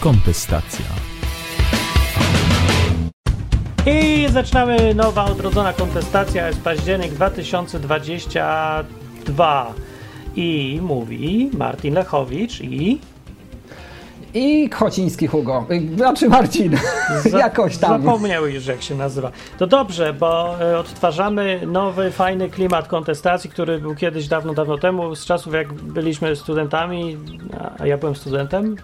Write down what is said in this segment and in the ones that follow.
Kontestacja. I zaczynamy nowa, odrodzona kontestacja, jest październik 2022 i mówi Martin Lechowicz i... I Chociński Hugo, znaczy Marcin, Za- jakoś tam. Zapomniał już jak się nazywa. To dobrze, bo e, odtwarzamy nowy, fajny klimat kontestacji, który był kiedyś dawno, dawno temu, z czasów jak byliśmy studentami, a ja byłem studentem.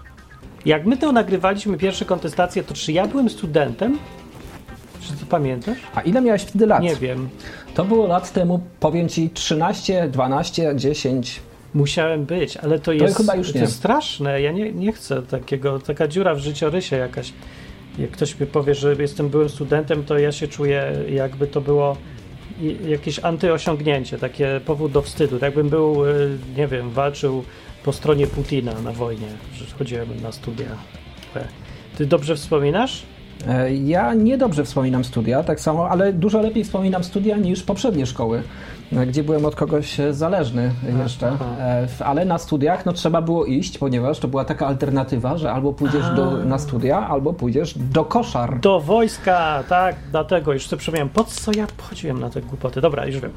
Jak my to nagrywaliśmy pierwsze kontestacje, to czy ja byłem studentem? Czy ty pamiętasz? A ile miałeś wtedy lat? Nie wiem. To było lat temu, powiem ci, 13, 12, 10. Musiałem być, ale to jest, chyba już to nie. jest straszne. Ja nie, nie chcę takiego, taka dziura w życiorysie jakaś. Jak ktoś mi powie, że jestem byłym studentem, to ja się czuję jakby to było jakieś antyosiągnięcie, takie powód do wstydu. Tak jakbym był, y, nie wiem, walczył po stronie Putina na wojnie, że chodziłem na studia. E, Ty dobrze wspominasz? E, Ja niedobrze wspominam studia, tak samo, ale dużo lepiej wspominam studia niż poprzednie szkoły, gdzie byłem od kogoś e, zależny jeszcze. E, Ale na studiach no, trzeba było iść, ponieważ to była taka alternatywa, że albo pójdziesz do, na studia, albo pójdziesz do koszar. Do wojska, tak, dlatego już sobie przypomniałem, po co ja chodziłem na te głupoty. Dobra, już wiem.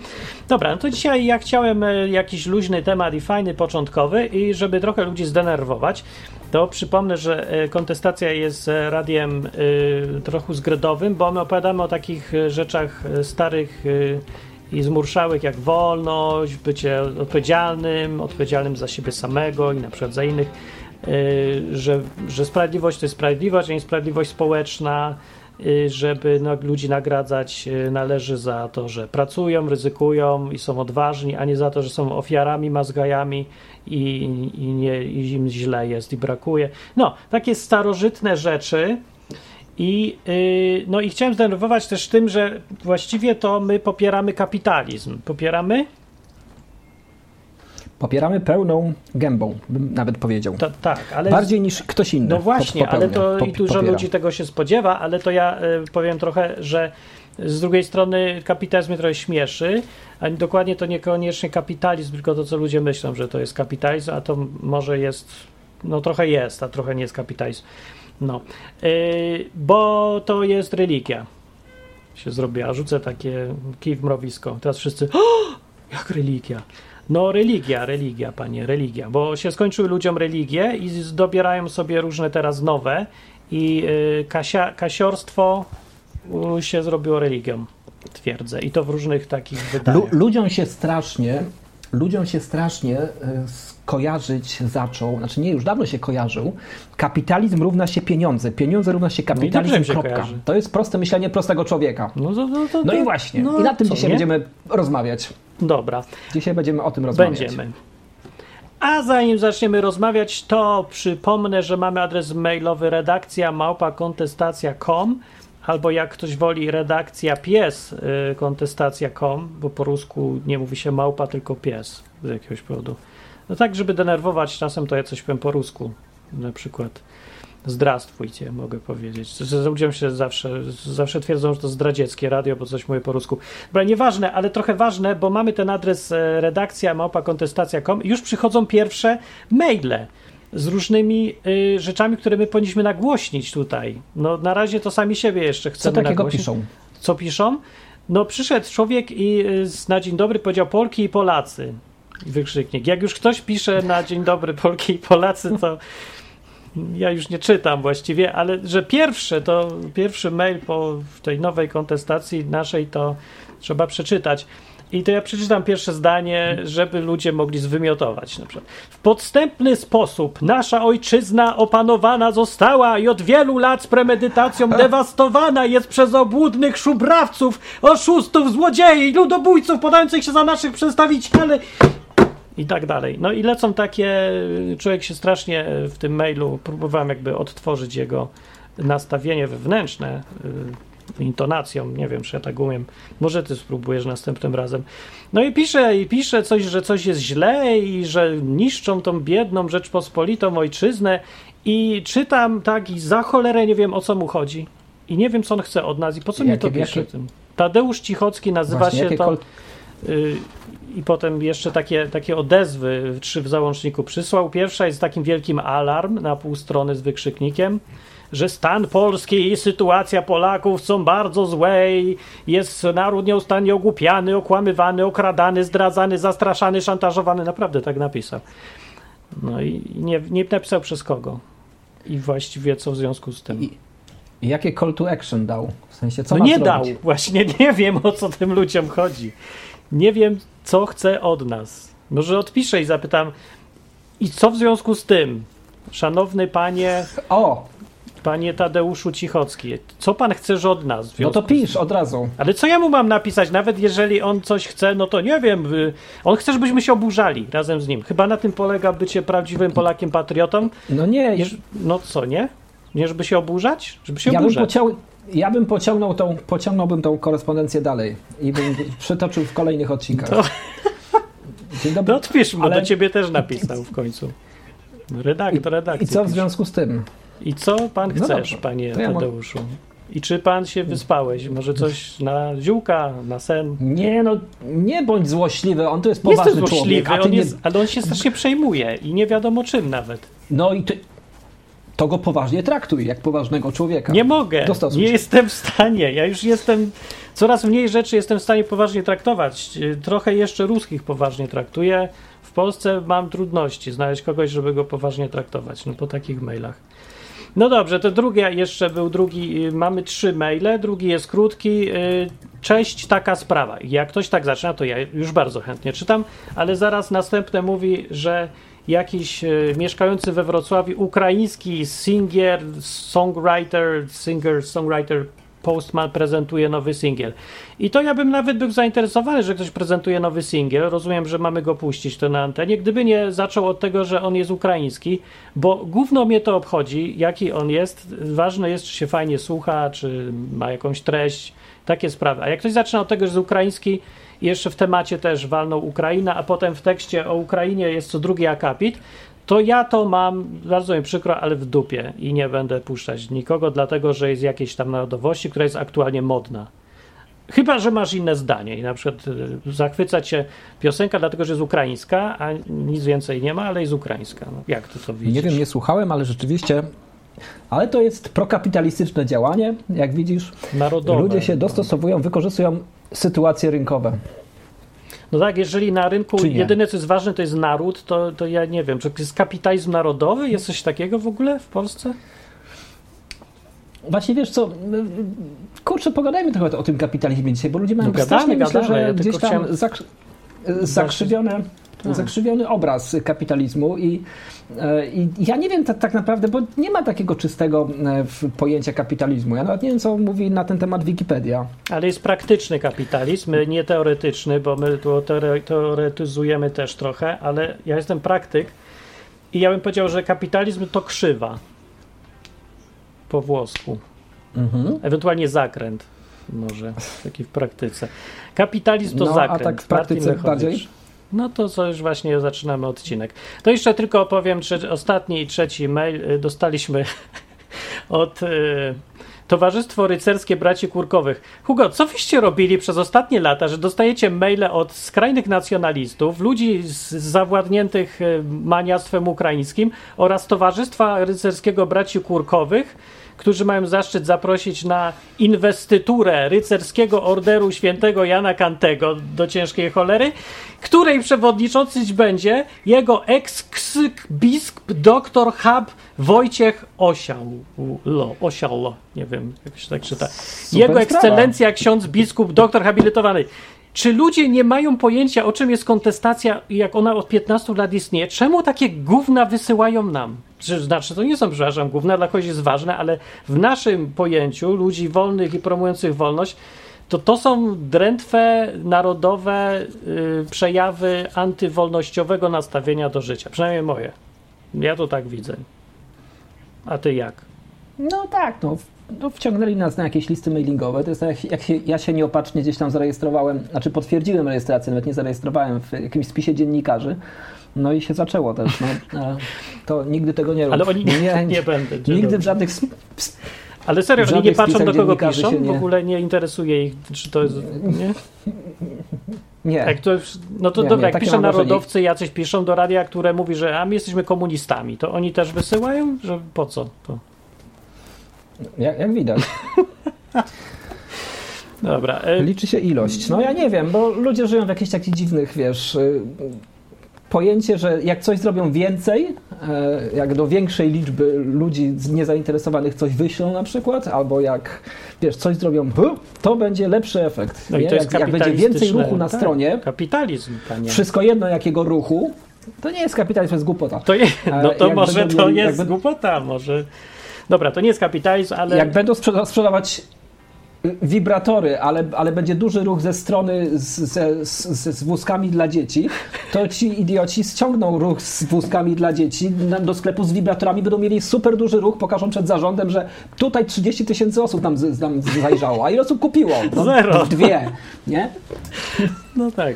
Dobra, no to dzisiaj ja chciałem e, jakiś luźny temat i fajny, początkowy i żeby trochę ludzi zdenerwować, to przypomnę, że kontestacja jest radiem e, trochę zgredowym, bo my opowiadamy o takich rzeczach starych e, i zmurszałych jak wolność, bycie odpowiedzialnym, odpowiedzialnym za siebie samego i na przykład za innych, y, że, że sprawiedliwość to jest sprawiedliwość, a nie sprawiedliwość społeczna, y, żeby no, ludzi nagradzać y, należy za to, że pracują, ryzykują i są odważni, a nie za to, że są ofiarami, mazgajami i, i, nie, i im źle jest i brakuje. No, takie starożytne rzeczy, i, yy, no i chciałem zdenerwować też tym, że właściwie to my popieramy kapitalizm. Popieramy? Popieramy pełną gębą, bym nawet powiedział. To, tak, ale. Bardziej niż ktoś inny. no właśnie, pop- ale popełnia, to i dużo popiera. ludzi tego się spodziewa, ale to ja y, powiem trochę, że z drugiej strony kapitalizm mnie trochę śmieszy, a dokładnie to niekoniecznie kapitalizm, tylko to, co ludzie myślą, że to jest kapitalizm, a to może jest, no trochę jest, a trochę nie jest kapitalizm. No, yy, bo to jest religia. Się zrobiła. Rzucę takie kij w mrowisko. Teraz wszyscy. O, jak religia? No, religia, religia, panie, religia. Bo się skończyły ludziom religie i dobierają sobie różne teraz nowe. I yy, kasia, kasiorstwo y, się zrobiło religią, twierdzę. I to w różnych takich wydaniach. Lu- ludziom się strasznie, ludziom się strasznie e, skojarzyć zaczął, znaczy nie, już dawno się kojarzył, kapitalizm równa się pieniądze, pieniądze równa się dobrze kapitalizm, się kropka. kojarzy. To jest proste myślenie prostego człowieka. No, to, to, to, No i właśnie, no, i na tym co, dzisiaj nie? będziemy rozmawiać. Dobra. Dzisiaj będziemy o tym rozmawiać. Będziemy. A zanim zaczniemy rozmawiać, to przypomnę, że mamy adres mailowy redakcja małpakontestacja.com albo jak ktoś woli redakcja pies y, kontestacja.com, bo po rusku nie mówi się małpa, tylko pies z jakiegoś powodu. No tak, żeby denerwować, czasem to ja coś powiem po rusku, na przykład zdrastwujcie, mogę powiedzieć. Ludziom się zawsze, zawsze twierdzą, że to zdradzieckie radio, bo coś mówię po rusku. Dobra, nieważne, ale trochę ważne, bo mamy ten adres e, redakcja małpakontestacja.com już przychodzą pierwsze maile z różnymi y, rzeczami, które my powinniśmy nagłośnić tutaj. No na razie to sami siebie jeszcze Co chcemy takiego nagłośnić. piszą? Co piszą? No przyszedł człowiek i y, na dzień dobry powiedział Polki i Polacy. Wykrzyknik. Jak już ktoś pisze na dzień dobry Polki i Polacy, to ja już nie czytam właściwie, ale że pierwsze to pierwszy mail po tej nowej kontestacji naszej to trzeba przeczytać. I to ja przeczytam pierwsze zdanie, żeby ludzie mogli zwymiotować. Na przykład. W podstępny sposób nasza ojczyzna opanowana została i od wielu lat z premedytacją dewastowana jest przez obłudnych szubrawców, oszustów, złodziei, ludobójców podających się za naszych przedstawicieli i tak dalej. No i lecą takie, człowiek się strasznie w tym mailu, próbowałem jakby odtworzyć jego nastawienie wewnętrzne y, intonacją, nie wiem, czy ja tak umiem. Może ty spróbujesz następnym razem. No i pisze, i pisze coś, że coś jest źle i że niszczą tą biedną Rzeczpospolitą ojczyznę i czytam tak i za cholerę nie wiem o co mu chodzi. I nie wiem, co on chce od nas i po co mi to pisze. jakie- Tym. Tadeusz Cichocki nazywa Właśnie, się to... kol- Y, i potem jeszcze takie, takie odezwy trzy w załączniku przysłał. Pierwsza jest takim wielkim alarm na pół strony z wykrzyknikiem, że stan Polski i sytuacja Polaków są bardzo złe i jest naród nieustannie ogłupiany, okłamywany, okradany, zdradzany, zastraszany, szantażowany. Naprawdę tak napisał. No i nie, nie napisał przez kogo. I właściwie co w związku z tym. I, jakie call to action dał? W sensie, co no nie zrobić? dał. Właśnie nie wiem, o co tym ludziom chodzi. Nie wiem, co chce od nas. Może odpiszę i zapytam, i co w związku z tym? Szanowny panie, O, panie Tadeuszu Cichocki, co pan chcesz od nas? no to pisz od razu. Ale co ja mu mam napisać? Nawet jeżeli on coś chce, no to nie wiem. y, On chce, żebyśmy się oburzali razem z nim. Chyba na tym polega bycie prawdziwym Polakiem patriotą. No nie, Jeż- No co, nie? Nie, żeby się oburzać? Żeby się ja bym, oburzać. pociął, ja bym pociągnął tą, pociągnął tą korespondencję dalej i bym przytoczył w kolejnych odcinkach. To- Dzień dobry. No odpisz mu, Ale- do ciebie też napisał w końcu. Redaktor, redaktor. I co w związku z tym? I co pan No chcesz, dobrze, panie ja Tadeuszu? I czy pan się wyspałeś? Może coś na ziółka, na sen? Nie no, nie bądź złośliwy, on to jest jestem poważny człowiek, złośliwy, ty on nie... jest, ale on się strasznie przejmuje i nie wiadomo czym nawet. No i ty... To go poważnie traktuj, jak poważnego człowieka. Nie mogę, nie jestem w stanie. Ja już jestem, coraz mniej rzeczy jestem w stanie poważnie traktować. Trochę jeszcze ruskich poważnie traktuję. W Polsce mam trudności znaleźć kogoś, żeby go poważnie traktować, no po takich mailach. No dobrze, to drugie jeszcze był drugi, y, mamy trzy maile, drugi jest krótki. y, Cześć, taka sprawa. Jak ktoś tak zaczyna, to ja już bardzo chętnie czytam, ale zaraz następne mówi, że jakiś y, mieszkający we Wrocławiu ukraiński singer, songwriter, singer, songwriter, postman prezentuje nowy singiel. I to ja bym nawet był zainteresowany, że ktoś prezentuje nowy singiel. Rozumiem, że mamy go puścić to na antenie, gdyby nie zaczął od tego, że on jest ukraiński, bo gówno mnie to obchodzi, jaki on jest. Ważne jest, czy się fajnie słucha, czy ma jakąś treść, takie sprawy. A jak ktoś zaczyna od tego, że jest ukraiński, jeszcze w temacie też walną Ukraina, a potem w tekście o Ukrainie jest co drugi akapit, to ja to mam, bardzo mi przykro, ale w dupie i nie będę puszczać nikogo, dlatego że jest jakiejś tam narodowości, która jest aktualnie modna. Chyba, że masz inne zdanie i na przykład y, zachwyca cię piosenka, dlatego że jest ukraińska, a nic więcej nie ma, ale jest ukraińska. No, jak ty to widzisz? Nie wiem, nie słuchałem, ale rzeczywiście... Ale to jest prokapitalistyczne działanie, jak widzisz. Narodowe. Ludzie się dostosowują, wykorzystują sytuacje rynkowe. No tak, jeżeli na rynku jedyne, co jest ważne, to jest naród, to, to ja nie wiem, czy jest kapitalizm narodowy? Jest coś takiego w ogóle w Polsce? Właśnie wiesz co, kurczę, pogadajmy trochę o tym kapitalizmie dzisiaj, bo ludzie mają No gadamy, gadamy, że ja gdzieś tam chciałem- zak, zakrzywione, Tak. zakrzywiony obraz kapitalizmu i, e, i ja nie wiem tak, tak naprawdę, bo nie ma takiego czystego e, pojęcia kapitalizmu. Ja nawet nie wiem, co mówi na ten temat Wikipedia. Ale jest praktyczny kapitalizm, nie teoretyczny, bo my tu teore- teoretyzujemy też trochę, ale ja jestem praktyk i ja bym powiedział, że kapitalizm to krzywa. Po włosku. Mhm. Ewentualnie zakręt. Może taki w praktyce. Kapitalizm to No, a zakręt. tak w praktyce bardziej? No to co już właśnie zaczynamy odcinek. To jeszcze tylko opowiem, że ostatni i trzeci mail y, dostaliśmy od y, Towarzystwo Rycerskie Braci Kurkowych. Hugo, co wyście robili przez ostatnie lata, że dostajecie maile od skrajnych nacjonalistów, ludzi z zawładniętych y, maniastwem ukraińskim oraz Towarzystwa Rycerskiego Braci Kurkowych, którzy mają zaszczyt zaprosić na inwestyturę rycerskiego orderu świętego Jana Kantego do ciężkiej cholery, której przewodniczący będzie jego eks-biskup dr hab Wojciech Osiałlo, Osiałlo, nie wiem jak się tak czyta. Jego ekscelencja ksiądz biskup doktor habilitowany. Czy ludzie nie mają pojęcia, o czym jest kontestacja jak ona od 15 lat istnieje? Czemu takie gówna wysyłają nam? Czy, znaczy, to nie są, przepraszam, gówna, dla kogoś jest ważne, ale w naszym pojęciu ludzi wolnych i promujących wolność, to to są drętwe, narodowe y, przejawy antywolnościowego nastawienia do życia. Przynajmniej moje. Ja to tak widzę. A ty jak? No tak, no, no wciągnęli nas na jakieś listy mailingowe. To jest tak, jak, jak się, ja się nieopatrznie gdzieś tam zarejestrowałem, znaczy potwierdziłem rejestrację, nawet nie zarejestrowałem w jakimś spisie dziennikarzy. No i się zaczęło też. No, to nigdy tego nie rób. Ale oni nie, nie, nie będę. Nigdy w żadnych Ale serio, oni nie patrzą do kogo piszą? nie- W ogóle nie interesuje ich, czy to jest. Nie? Nie. Tak, to, no to Nie, dobra, nie, jak wrażenie. narodowcy, jacyś piszą do radia, które mówi, że a my jesteśmy komunistami, to oni też wysyłają? Że po co to? Jak, jak widać. Dobra. e, Liczy się ilość. No ja nie wiem, bo ludzie żyją w jakichś takich dziwnych, wiesz, y, pojęcie, że jak coś zrobią więcej, e, jak do większej liczby ludzi niezainteresowanych coś wyślą na przykład, albo jak, wiesz, coś zrobią, to będzie lepszy efekt. No jak, jak będzie więcej ruchu na tak, stronie, Kapitalizm, panie. wszystko jedno jakiego ruchu, to nie jest kapitalizm, to jest głupota. To je, no to jak może będą to jest jak będą- głupota, może. Dobra, to nie jest kapitalizm, ale. Jak będą sprzeda- sprzedawać wibratory, ale, ale będzie duży ruch ze strony z, z, z wózkami dla dzieci, to ci idioci ściągną ruch z wózkami dla dzieci do sklepu z wibratorami, będą mieli super duży ruch, pokażą przed zarządem, że tutaj 30 tysięcy osób nam, z- nam zajrzało, a ile osób kupiło? No, Zero. Dwie, nie? No tak.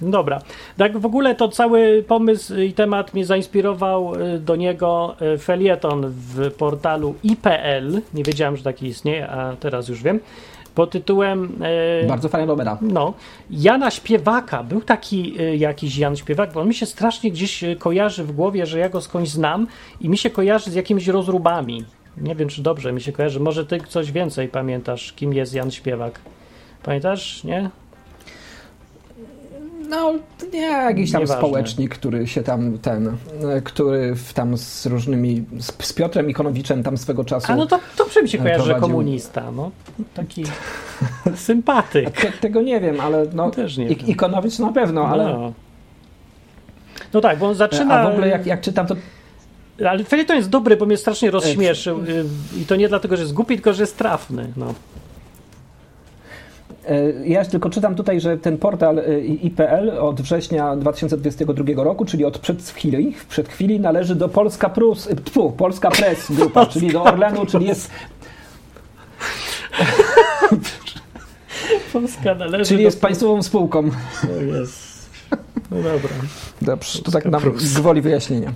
Dobra. Tak w ogóle to cały pomysł i temat mnie zainspirował y, do niego y, felieton w portalu IPL. Nie wiedziałem, że taki istnieje, a teraz już wiem. Pod tytułem. y, Bardzo fajna domena. No, Jana Śpiewaka. Był taki jakiś Jan Śpiewak, bo on mi się strasznie gdzieś kojarzy w głowie, że ja go skądś znam i mi się kojarzy z jakimiś rozróbami. Nie wiem, czy dobrze mi się kojarzy. Może ty coś więcej pamiętasz, kim jest Jan Śpiewak? Pamiętasz, nie? No, nie, jakiś tam Nieważne. społecznik, który się tam, ten, e, który tam z różnymi, z, z Piotrem Ikonowiczem tam swego czasu... A no to dobrze mi się kojarzy, że komunista. No, taki sympatyk. Te, tego nie wiem, ale no, Też nie Ik-. Ikonowicz na pewno, ale, No. no tak, bo on zaczyna. a w ogóle jak, jak czytam, to Ale felieton jest dobry, bo mnie strasznie rozśmieszył. y, I to nie dlatego, że jest głupi, tylko że jest trafny. No. E, ja tylko czytam tutaj, że ten portal e, IPL od września 2022 roku, czyli od przed chwili, przed chwili należy do Polska Prus, e, tfu, Polska Press Grupa, czyli do Orlenu, czyli jest, Polska należy czyli do... jest państwową spółką. O jest. No dobra. Dobrze, to tak nam gwoli wyjaśnienia.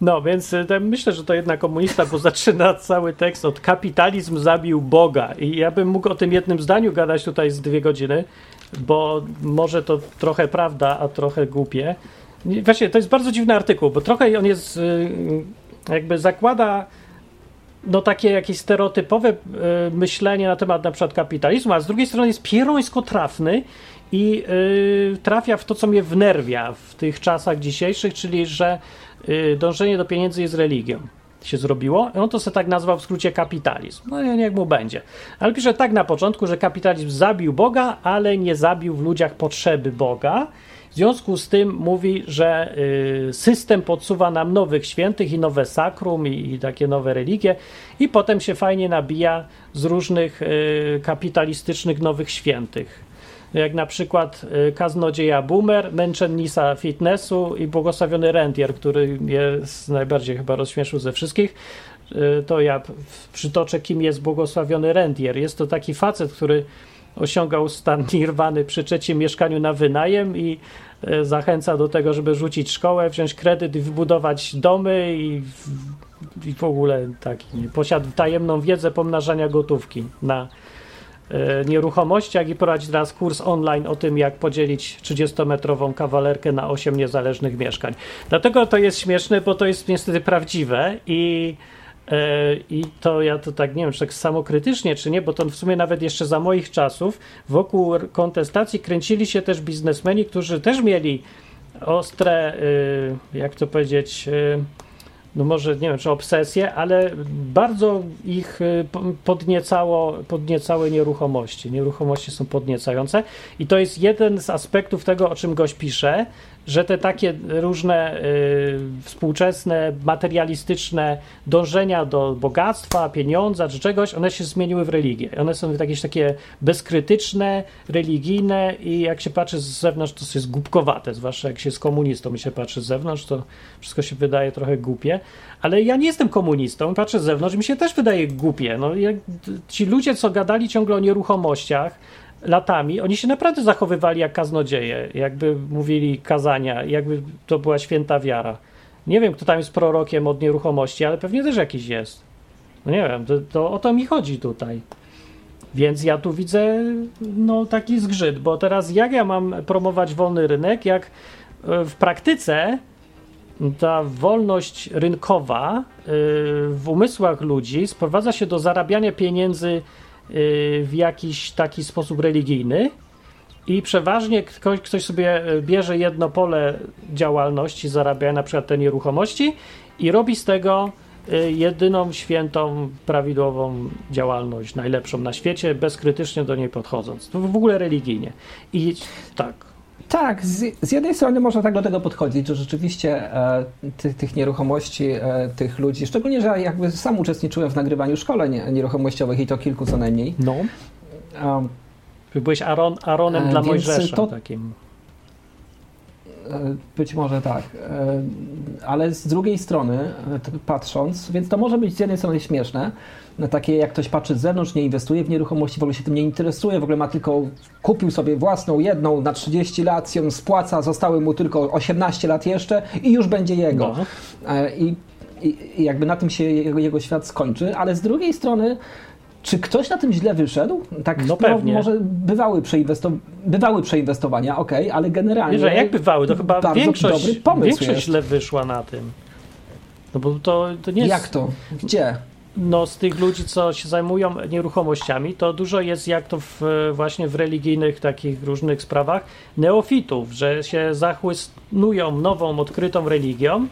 No, więc to myślę, że to jednak komunista, bo zaczyna cały tekst od kapitalizm zabił Boga. I ja bym mógł o tym jednym zdaniu gadać tutaj z dwie godziny, bo może to trochę prawda, a trochę głupie. Właśnie, to jest bardzo dziwny artykuł, bo trochę on jest, y, jakby zakłada no takie jakieś stereotypowe y, myślenie na temat na przykład kapitalizmu, a z drugiej strony jest pierońsko trafny i y, trafia w to, co mnie wnerwia w tych czasach dzisiejszych, czyli że dążenie do pieniędzy jest religią. Się zrobiło. On to sobie tak nazwał w skrócie kapitalizm. No nie, niech mu będzie. Ale pisze tak na początku, że kapitalizm zabił Boga, ale nie zabił w ludziach potrzeby Boga. W związku z tym mówi, że y, system podsuwa nam nowych świętych i nowe sakrum i, i takie nowe religie i potem się fajnie nabija z różnych y, kapitalistycznych nowych świętych. Jak na przykład y, kaznodzieja Boomer, męczennisa fitnessu i błogosławiony rentier, który z- najbardziej chyba rozśmieszył ze wszystkich. Y, To ja przytoczę, kim jest błogosławiony rentier. Jest to taki facet, który osiągał stan nirwany przy trzecim mieszkaniu na wynajem i e, zachęca do tego, żeby rzucić szkołę, wziąć kredyt i wybudować domy i w, i w ogóle taki posiadł tajemną wiedzę pomnażania gotówki na e, nieruchomościach i prowadzi teraz kurs online o tym, jak podzielić 30-metrową kawalerkę na 8 niezależnych mieszkań. Dlatego to jest śmieszne, bo to jest niestety prawdziwe i E, I to ja to tak nie wiem, czy tak samokrytycznie, czy nie, bo to w sumie nawet jeszcze za moich czasów wokół kontestacji kręcili się też biznesmeni, którzy też mieli ostre, y, jak to powiedzieć, y, no może nie wiem, czy obsesje, ale bardzo ich y, po- podniecało, podniecały nieruchomości. Nieruchomości są podniecające i to jest jeden z aspektów tego, o czym gość pisze, że te takie różne y, współczesne, materialistyczne dążenia do bogactwa, pieniądza czy czegoś, one się zmieniły w religię. One są jakieś takie bezkrytyczne, religijne i jak się patrzy z zewnątrz, to jest głupkowate, zwłaszcza jak się z komunistą i się patrzy z zewnątrz, to wszystko się wydaje trochę głupie. Ale ja nie jestem komunistą, patrzę z zewnątrz i mi się też wydaje głupie. No, jak, ci ludzie, co gadali ciągle o nieruchomościach, latami, oni się naprawdę zachowywali jak kaznodzieje, jakby mówili kazania, jakby to była święta wiara. Nie wiem, kto tam jest prorokiem od nieruchomości, ale pewnie też jakiś jest. No nie wiem, to, to o to mi chodzi tutaj. Więc ja tu widzę no, taki zgrzyt, bo teraz jak ja mam promować wolny rynek, jak e, w praktyce ta wolność rynkowa y, w umysłach ludzi sprowadza się do zarabiania pieniędzy w jakiś taki sposób religijny i przeważnie ktoś, ktoś sobie bierze jedno pole działalności, zarabia na przykład te nieruchomości i robi z tego y, jedyną świętą, prawidłową działalność, najlepszą na świecie, bezkrytycznie do niej podchodząc. W ogóle religijnie. I tak, tak, z, z, jednej strony można tak do tego podchodzić, że rzeczywiście e, ty, tych nieruchomości, e, tych ludzi, szczególnie, że jakby sam uczestniczyłem w nagrywaniu szkoleń nieruchomościowych i to kilku co najmniej. No. Um, Byłeś Aaron, Aaronem e, dla Mojżesza to, takim. E, być może tak, e, ale z drugiej strony patrząc, więc to może być z jednej strony śmieszne, takie jak ktoś patrzy z zewnątrz, nie inwestuje w nieruchomości, w ogóle się tym nie interesuje, w ogóle ma tylko, kupił sobie własną jedną na 30 lat, ją spłaca, zostały mu tylko 18 lat jeszcze i już będzie jego. No. I, I, jakby na tym się jego, jego świat skończy, ale z drugiej strony czy ktoś na tym źle wyszedł? Tak, no, no pewnie. No, może bywały, przeinwesto bywały przeinwestowania, ok, ale generalnie. Wiesz, jak bywały, to chyba większość, dobry pomysł większość źle wyszła na tym. No bo to, to nie jest... Jak to? Gdzie? no, z tych ludzi, co się zajmują nieruchomościami, to dużo jest jak to w, właśnie w religijnych takich różnych sprawach neofitów, że się zachłysnują nową, odkrytą religią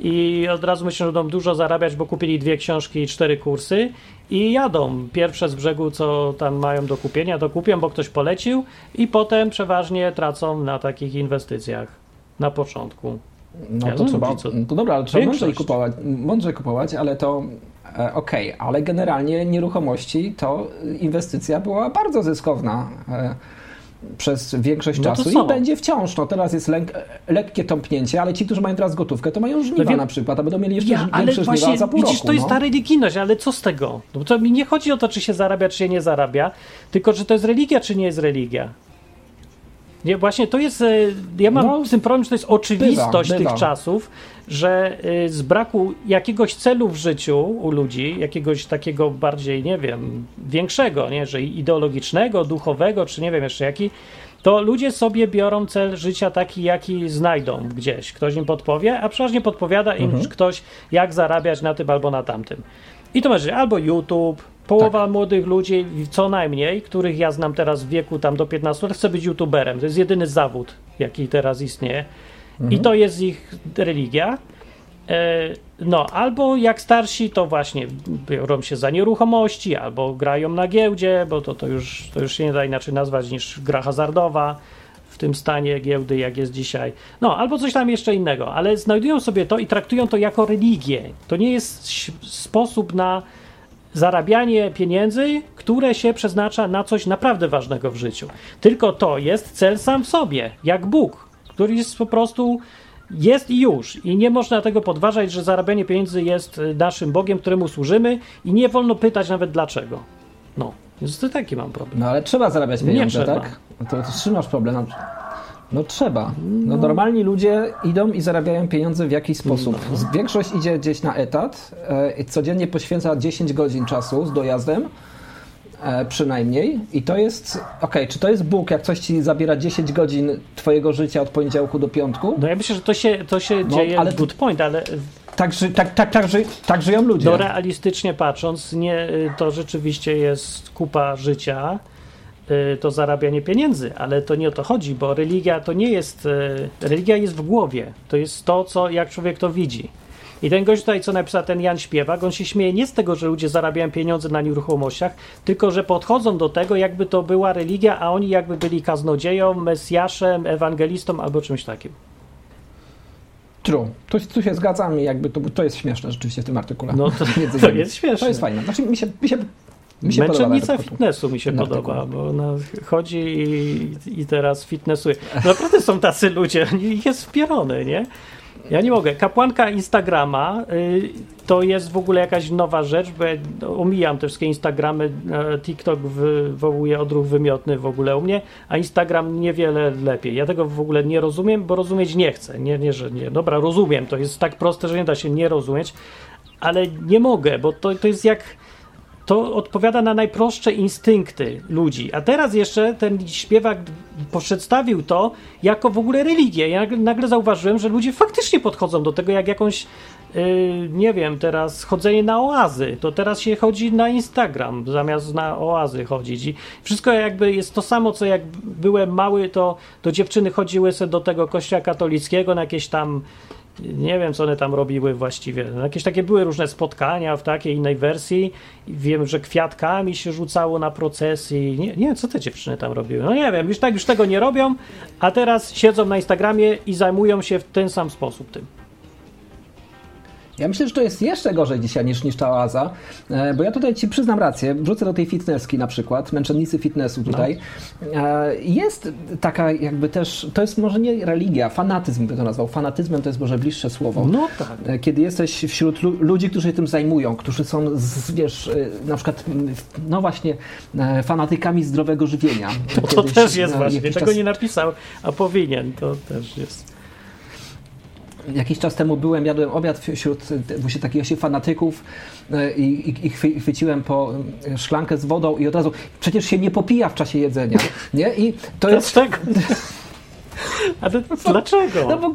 i od razu myślą, że będą dużo zarabiać, bo kupili dwie książki i cztery kursy i jadą. Pierwsze z brzegu, co tam mają do kupienia, to kupią, bo ktoś polecił i potem przeważnie tracą na takich inwestycjach na początku. No ja to trzeba, co... to dobra, ale trzeba mądrzej kupować, mądrzej kupować, ale to e, okej, okay, ale generalnie nieruchomości to inwestycja była bardzo zyskowna. E, przez większość no czasu i będzie wciąż. No teraz jest lek, lekkie tąpnięcie, ale ci, którzy mają teraz gotówkę, to mają żniwa no na przykład, a będą mieli jeszcze ja, większe ale żniwa za pół widzisz, roku. to jest no. ta religijność, ale co z tego? No to mi nie chodzi o to, czy się zarabia, czy się nie zarabia, tylko czy to jest religia, czy nie jest religia. Nie, właśnie to jest. E, ja mam no, z tym problem, że to jest oczywistość bywa, bywa. tych czasów, że e, z braku jakiegoś celu w życiu u ludzi, jakiegoś takiego bardziej, nie wiem, większego, nie, że ideologicznego, duchowego, czy nie wiem jeszcze jaki, to ludzie sobie biorą cel życia taki, jaki znajdą gdzieś. Ktoś im podpowie, a przeważnie podpowiada im mhm. ktoś, jak zarabiać na tym albo na tamtym. I to może albo YouTube, Połowa tak. młodych ludzi, co najmniej, których ja znam teraz w wieku tam do 15 lat, chce być youtuberem. To jest jedyny zawód, jaki teraz istnieje. Mhm. I to jest ich religia. E, no, albo jak starsi, to właśnie biorą się za nieruchomości, albo grają na giełdzie, bo to, to, już, to już się nie da inaczej nazwać niż gra hazardowa w tym stanie giełdy, jak jest dzisiaj. No, albo coś tam jeszcze innego, ale znajdują sobie to i traktują to jako religię. To nie jest sposób na zarabianie pieniędzy, które się przeznacza na coś naprawdę ważnego w życiu. Tylko to jest cel sam w sobie, jak Bóg, który jest po prostu jest i już. I nie można tego podważać, że zarabianie pieniędzy jest naszym Bogiem, któremu służymy i nie wolno pytać nawet dlaczego. No, więc to taki mam problem. No ale trzeba zarabiać pieniądze, tak? No to, to trzymasz problem. No trzeba. No, normalni ludzie idą i zarabiają pieniądze w jakiś sposób. No. Większość idzie gdzieś na etat, e, codziennie poświęca 10 godzin czasu z dojazdem, e, przynajmniej. I to jest, ok, czy to jest Bóg, jak coś ci zabiera 10 godzin twojego życia od poniedziałku do piątku? No ja myślę, że to się, to się no, dzieje ale good point, ale... Tak, tak, tak, tak, ży, tak żyją ludzie. No realistycznie patrząc, nie, to rzeczywiście jest kupa życia, Y, to zarabianie pieniędzy, ale to nie o to chodzi, bo religia to nie jest, y, religia jest w głowie, to jest to, co, jak człowiek to widzi. I ten gość tutaj, co napisał ten Jan Śpiewak, on się śmieje nie z tego, że ludzie zarabiają pieniądze na nieruchomościach, tylko że podchodzą do tego, jakby to była religia, a oni jakby byli kaznodzieją, mesjaszem, ewangelistą albo czymś takim. True. Tu, tu się zgadzam i jakby to, to jest śmieszne rzeczywiście w tym artykule. No to, to jest śmieszne. To jest fajne. Znaczy mi się, mi się Męczennica fitnessu mi się podoba, bo ona chodzi i, i teraz fitnessuje. Naprawdę są tacy ludzie, jest wpierony, nie? Ja nie mogę. Kapłanka Instagrama y, to jest w ogóle jakaś nowa rzecz, bo ja omijam te wszystkie Instagramy. Y, TikTok wywołuje odruch wymiotny w ogóle u mnie, a Instagram niewiele lepiej. Ja tego w ogóle nie rozumiem, bo rozumieć nie chcę. Nie, nie, że nie. Dobra, rozumiem. To jest tak proste, że nie da się nie rozumieć, ale nie mogę, bo to, to jest jak to odpowiada na najprostsze instynkty ludzi. A teraz jeszcze ten śpiewak przedstawił to jako w ogóle religię. Ja nagle, zauważyłem, że ludzie faktycznie podchodzą do tego jak jakąś Yy, nie wiem, teraz chodzenie na oazy, to teraz się chodzi na Instagram zamiast na oazy chodzić i wszystko jakby jest to samo, co jak byłem mały, to, to dziewczyny chodziły sobie do tego kościoła katolickiego na jakieś tam nie wiem, co one tam robiły właściwie. Jakieś takie były różne spotkania w takiej innej wersji. Wiem, że kwiatkami się rzucało na procesji. Nie, nie co te dziewczyny tam robiły. No nie wiem, już tak już tego nie robią, a teraz siedzą na Instagramie i zajmują się w ten sam sposób tym. Ja myślę, że to jest jeszcze gorzej dzisiaj niż, niż ta oaza, e, bo ja tutaj ci przyznam rację, wrzucę do tej fitnesski na przykład, męczennicy fitnessu tutaj. No. Jest taka jakby też, to jest może nie religia, fanatyzm by to nazwał. Fanatyzmem to jest może bliższe słowo. No tak. E, kiedy jesteś wśród ludzi, którzy się tym zajmują, którzy są, z, wiesz, na przykład, no właśnie, fanatykami zdrowego żywienia. To, to też jest właśnie, tego czas... nie napisał, a powinien, to też jest jakiś czas temu byłem, jadłem obiad wśród właśnie takich się fanatyków e, i, i, i, chwyciłem po e, szklankę z wodą i od razu, przecież się nie popija w czasie jedzenia, nie? I to jest... Tak. Ale dlaczego? No bo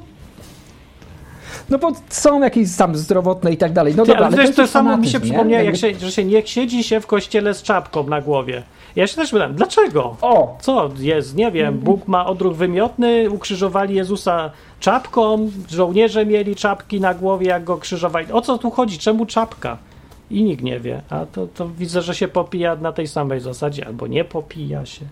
no bo są jakieś tam zdrowotne i tak dalej. No Ty, dobra, ale, ale to, to samo mi się przypomniało, jak się, że się nie siedzi się w kościele z czapką na głowie. Ja się też pytam, dlaczego? O! Co jest? Nie wiem. Bóg ma odruch wymiotny, ukrzyżowali Jezusa czapką, żołnierze mieli czapki na głowie, jak go krzyżowali. O co tu chodzi? Czemu czapka? I nikt nie wie. A to, to widzę, że się popija na tej samej zasadzie, albo nie popija się.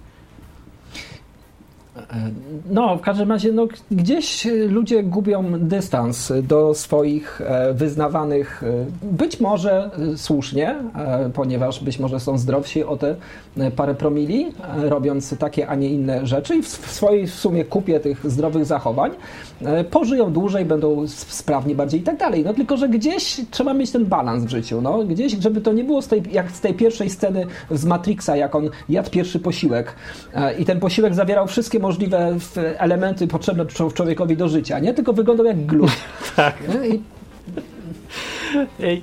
No, w każdym razie, no, gdzieś ludzie gubią dystans do swoich e, wyznawanych, e, być może e, słusznie, ponieważ być może są zdrowsi o te parę promili, robiąc takie, a nie inne rzeczy i w swojej w sumie kupie tych zdrowych zachowań pożyją dłużej, będą sprawni bardziej i tak dalej. No tylko, że gdzieś trzeba mieć ten balans w życiu, no, gdzieś, żeby to nie było z tej, jak z tej pierwszej sceny z Matrixa, jak on jadł pierwszy posiłek i ten posiłek zawierał wszystkie możliwe elementy potrzebne człowiekowi do życia, nie? Tylko wyglądał jak glut. tak. I...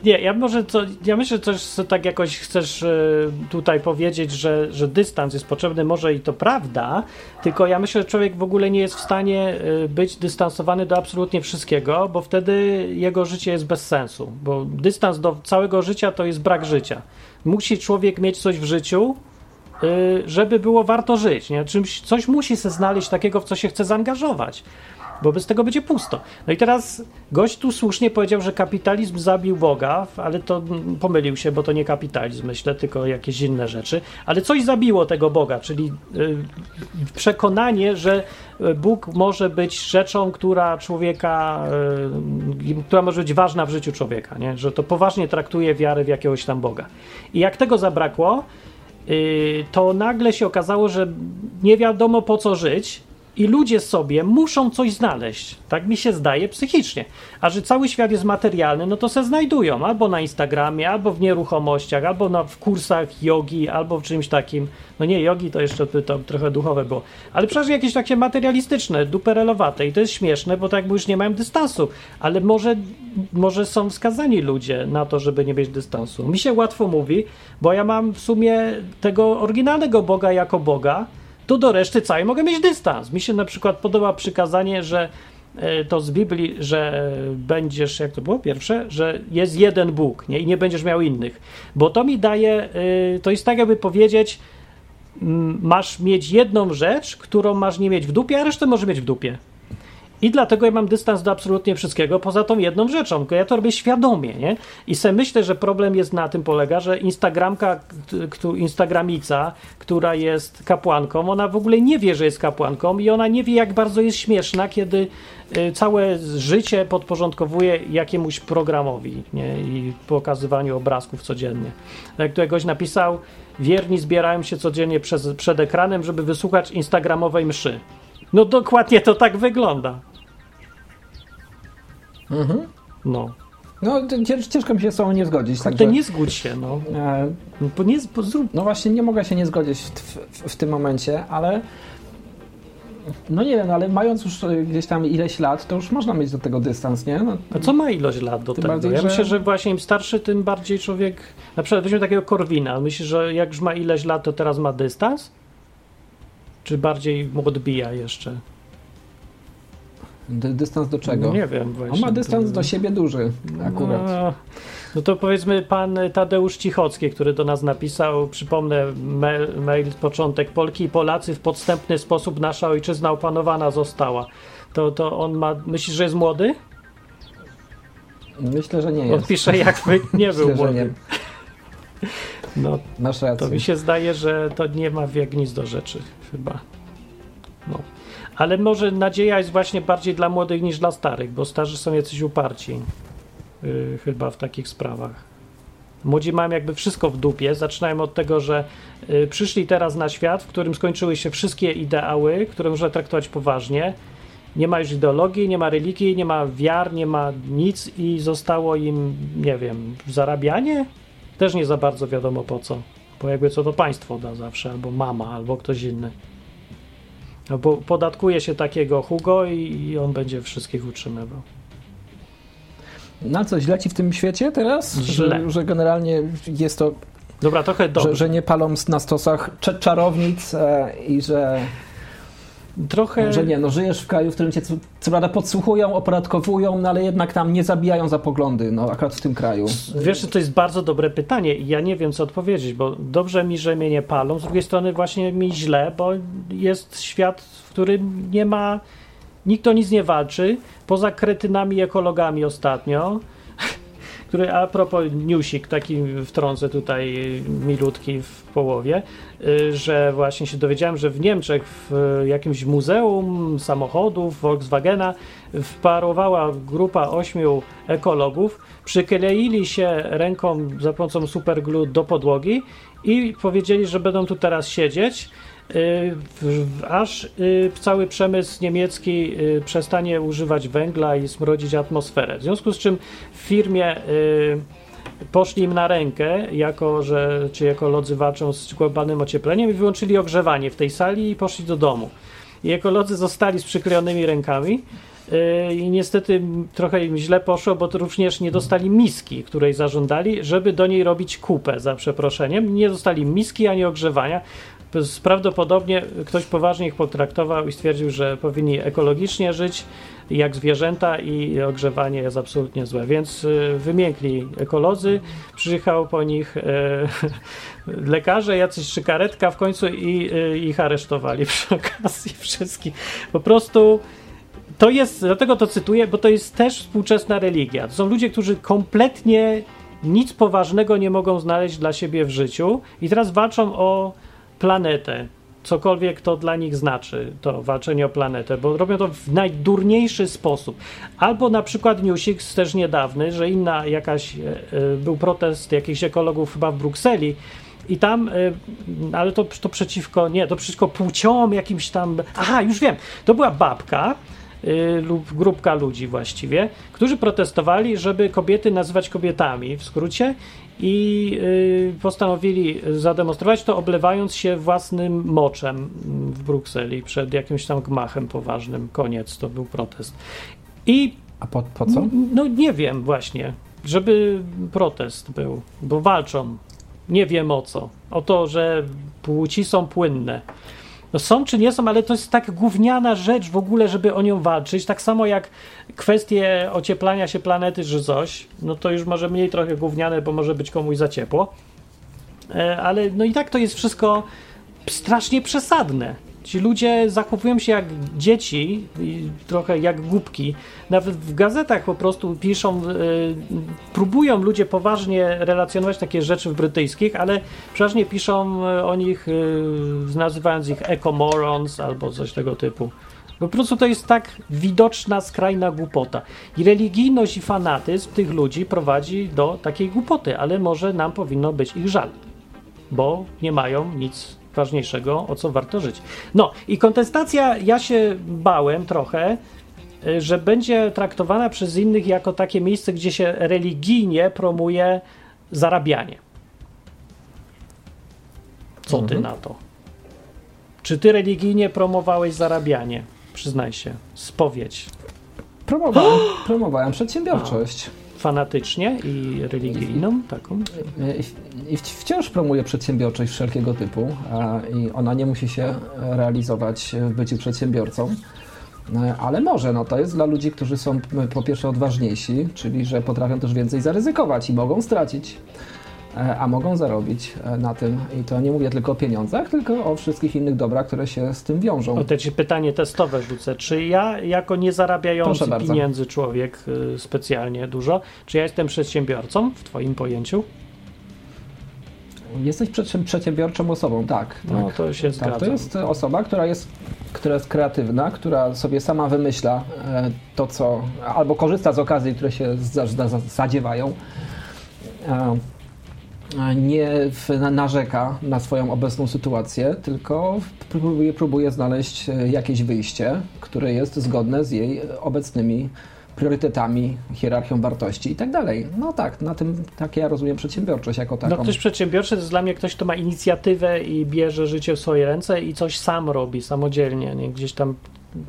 Nie, ja może to, ja myślę, że też tak jakoś chcesz e, tutaj powiedzieć, że, że dystans jest potrzebny, może i to prawda, tylko ja myślę, że człowiek w ogóle nie jest w stanie e, być dystansowany do absolutnie wszystkiego, bo wtedy jego życie jest bez sensu, bo dystans do całego życia to jest brak życia. Musi człowiek mieć coś w życiu, żeby było warto żyć. Nie? Czymś, coś musi się znaleźć takiego, w co się chce zaangażować, bo bez tego będzie pusto. No i teraz gość tu słusznie powiedział, że kapitalizm zabił Boga, ale to pomylił się, bo to nie kapitalizm, myślę, tylko jakieś inne rzeczy. Ale coś zabiło tego Boga, czyli y, przekonanie, że y, Bóg może być rzeczą, która człowieka, która może być ważna w życiu człowieka, nie? że to poważnie traktuje wiarę w jakiegoś tam Boga. I jak tego zabrakło, Y, to nagle się okazało, że nie wiadomo po co żyć i ludzie sobie muszą coś znaleźć. Tak mi się zdaje psychicznie. A że cały świat jest materialny, no to se znajdują albo na Instagramie, albo w nieruchomościach, albo na, w kursach jogi, albo w czymś takim. No nie, jogi to jeszcze to trochę duchowe było. Ale przecież jakieś takie materialistyczne, duperelowate i to jest śmieszne, bo tak jakby już nie mają dystansu. Ale może, może są wskazani ludzie na to, żeby nie mieć dystansu. Mi się łatwo mówi, bo ja mam w sumie tego oryginalnego Boga jako Boga, to do reszty całej mogę mieć dystans. Mi się na przykład podoba przykazanie, że e, to z Biblii, że będziesz, jak to było pierwsze, że jest jeden Bóg nie? i nie będziesz miał innych. Bo to mi daje, e, to jest tak jakby powiedzieć, masz mieć jedną rzecz, którą masz nie mieć w dupie, a resztę może mieć w dupie. I dlatego ja mam dystans do absolutnie wszystkiego, poza tą jedną rzeczą, tylko ja to robię świadomie, nie? I sobie myślę, że problem jest na tym polega, że Instagramka, Instagramica, która jest kapłanką, ona w ogóle nie wie, że jest kapłanką i ona nie wie, jak bardzo jest śmieszna, kiedy y, całe życie podporządkowuje jakiemuś programowi nie? i pokazywaniu obrazków codziennie. Jak tu ktoś napisał, wierni zbierają się codziennie przez, przed ekranem, żeby wysłuchać instagramowej mszy. No dokładnie to tak wygląda. Mhm. No. No, ciężko mi się z tobą nie zgodzić. Także... To nie zgódź się, no. E... Bo nie, bo zrób... No właśnie, nie mogę się nie zgodzić w, w, w tym momencie, ale No nie wiem, ale mając już e, gdzieś tam ileś lat, to już można mieć do tego dystans, nie? No, A co ma ilość lat do tego? bardziej, ja myślę, że właśnie im starszy, tym bardziej człowiek. Na przykład weźmy takiego Korwina. Myślisz, że jak już ma ileś lat, to teraz ma dystans? Czy bardziej mu odbija jeszcze? dy- dystans do czego? No nie wiem właśnie. On ma dystans To- do siebie duży akurat. No, no to powiedzmy pan Tadeusz Cichocki, który do nas napisał, przypomnę mail, mail początek, Polki i Polacy w podstępny sposób nasza ojczyzna opanowana została. To, to on ma, myślisz, że jest młody? Myślę, że nie On jest. pisze jakby nie był Myślę, że młody. nie. No Masz rację. to mi się zdaje, że to nie ma jak nic do rzeczy chyba. No. Ale może nadzieja jest właśnie bardziej dla młodych niż dla starych, bo starzy są jacyś uparci yy, chyba w takich sprawach. Młodzi mają jakby wszystko w dupie. Zaczynają od tego, że y, przyszli teraz na świat, w którym skończyły się wszystkie ideały, które można traktować poważnie. Nie ma już ideologii, nie ma religii, nie ma wiar, nie ma nic i zostało im, nie wiem, zarabianie? Też nie za bardzo wiadomo po co. Bo jakby co to państwo da zawsze, albo mama, albo ktoś inny. Albo podatkuje się takiego Hugo i, on będzie wszystkich utrzymywał. Na co, źle ci w tym świecie teraz? Źle. Że, że generalnie jest to, Dobra, trochę dobrze. że, że nie palą na stosach czarownic e, i że, Trochę... że nie, no żyjesz w kraju, w którym cię co, co prawda podsłuchują, opodatkowują, no ale jednak tam nie zabijają za poglądy, no akurat w tym kraju. Wiesz, to jest bardzo dobre pytanie i ja nie wiem, co odpowiedzieć, bo dobrze mi, że mnie nie palą, z drugiej strony właśnie mi źle, bo jest świat, w którym nie ma, nikt o nic nie walczy, poza kretynami ekologami ostatnio, który a propos newsik, taki wtrącę tutaj milutki w połowie, y, że właśnie się dowiedziałem, że w Niemczech w jakimś muzeum samochodów Volkswagena wparowała grupa ośmiu ekologów, przykleili się ręką za pomocą superglue do podłogi i powiedzieli, że będą tu teraz siedzieć, aż y, cały przemysł niemiecki y, przestanie używać węgla i smrodzić atmosferę. W związku z czym w firmie y, poszli im na rękę, jako że ci ekolodzy walczą z globalnym ociepleniem i wyłączyli ogrzewanie w tej sali i poszli do domu. I ekolodzy zostali z przyklejonymi rękami. I niestety trochę im źle poszło, bo również nie dostali miski, której zażądali, żeby do niej robić kupę, za przeproszeniem. Nie dostali miski ani ogrzewania. Prawdopodobnie ktoś poważnie ich potraktował i stwierdził, że powinni ekologicznie żyć jak zwierzęta i ogrzewanie jest absolutnie złe. Więc y, wymiękli ekolodzy, przyjechał po nich y, lekarze, jacyś czy karetka w końcu i y, ich aresztowali przy okazji wszystkich. Po prostu to jest, dlatego to cytuję, bo to jest też współczesna religia. To są ludzie, którzy kompletnie nic poważnego nie mogą znaleźć dla siebie w życiu i teraz walczą o planetę. Cokolwiek to dla nich znaczy, to walczenie o planetę, bo robią to w najdurniejszy sposób. Albo na przykład newsik też niedawny, że inna jakaś, e, e, był protest jakichś ekologów chyba w Brukseli i tam, y, ale to, to przeciwko, nie, to przeciwko płciom jakimś tam, aha, już wiem, to była babka lub grupka ludzi właściwie, którzy protestowali, żeby kobiety nazywać kobietami w skrócie i y, postanowili zademonstrować to, oblewając się własnym moczem w Brukseli przed jakimś tam gmachem poważnym. Koniec, to był protest. I A po, po co? no nie wiem właśnie, żeby protest był, bo walczą. Nie wiem o co. O to, że płci są płynne. No są czy nie są, ale to jest tak gówniana rzecz w ogóle, żeby o nią walczyć. Tak samo jak kwestie ocieplania się planety czy coś, no to już może mniej trochę gówniane, bo może być komuś za ciepło. E, Ale no i tak to jest wszystko strasznie przesadne. Ci ludzie zachowują się jak dzieci, trochę jak głupki. Nawet w gazetach po prostu piszą, y, próbują ludzie poważnie relacjonować takie rzeczy w brytyjskich, ale przeważnie piszą y, o nich, y, nazywając ich eco-morons albo coś tego typu. Po prostu to jest tak widoczna, skrajna głupota. I religijność i fanatyzm tych ludzi prowadzi do takiej głupoty, ale może nam powinno być ich żal bo nie mają nic ważniejszego, o co warto żyć. No i kontestacja, ja się bałem trochę, y, że będzie traktowana przez innych jako takie miejsce, gdzie się religijnie promuje zarabianie. Co ty Mhm. na to? Czy ty religijnie promowałeś zarabianie? Przyznaj się. Spowiedź. Promowałem, promowałem przedsiębiorczość. Fanatycznie i religijną taką? I- I wciąż promuję przedsiębiorczość wszelkiego typu a, i ona nie musi się realizować w byciu przedsiębiorcą. E, Ale może, no to jest dla ludzi, którzy są po pierwsze odważniejsi, czyli że potrafią też więcej zaryzykować i mogą stracić, e, a mogą zarobić e, na tym. I to nie mówię tylko o pieniądzach, tylko o wszystkich innych dobrach, które się z tym wiążą. O ci pytanie testowe rzucę. Czy ja, jako niezarabiający pieniędzy człowiek y, specjalnie dużo, czy ja jestem przedsiębiorcą w twoim pojęciu? Jesteś przedsi- przedsiębiorczą osobą, tak. No tak. to się Tak, zgadza. to jest osoba, która jest, która jest kreatywna, która sobie sama wymyśla e, to, co. albo korzysta z okazji, które się za- za- za- zadziewają. Nie narzeka na swoją obecną sytuację, tylko próbuje, próbuje znaleźć e, jakieś wyjście, które jest zgodne z jej obecnymi priorytetami, hierarchią wartości i tak dalej. No tak, na tym tak ja rozumiem przedsiębiorczość jako taką. No ktoś przedsiębiorczy to jest dla mnie ktoś, kto ma inicjatywę i bierze życie w swoje ręce i coś sam robi samodzielnie, nie? Gdzieś tam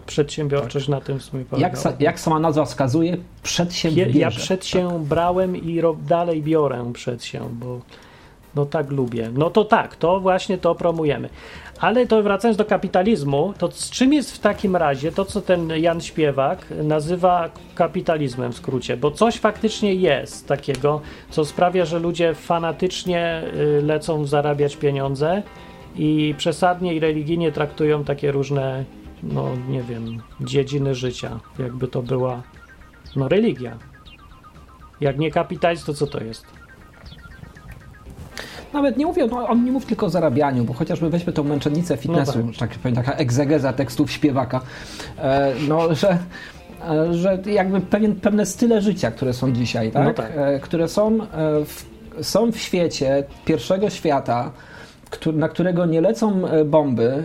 przedsiębiorczość na tym w sumie. Jak, sa, jak sama nazwa wskazuje, Ja, przedsiębierze. ja przed się brałem i ro, dalej biorę przed się, bo no tak lubię. No to tak, to właśnie to promujemy. Ale to wracając do kapitalizmu, to z czym jest w takim razie to, co ten Jan Śpiewak nazywa kapitalizmem w skrócie? Bo coś faktycznie jest takiego, co sprawia, że ludzie fanatycznie y, lecą zarabiać pieniądze i przesadnie i religijnie traktują takie różne, no nie wiem, dziedziny życia, jakby to była no religia. Jak nie kapitalizm, to co to jest? Nawet nie mówię, no, on nie mówi tylko o zarabianiu, bo chociażby weźmy tą męczennicę fitnessu, No tak powiem, taka egzegeza tekstów śpiewaka, e, no, że, e, że jakby pewien, pewne style życia, które są dzisiaj, tak? No tak. E, które są, e, w, są w świecie pierwszego świata, na którego nie lecą e, bomby, e,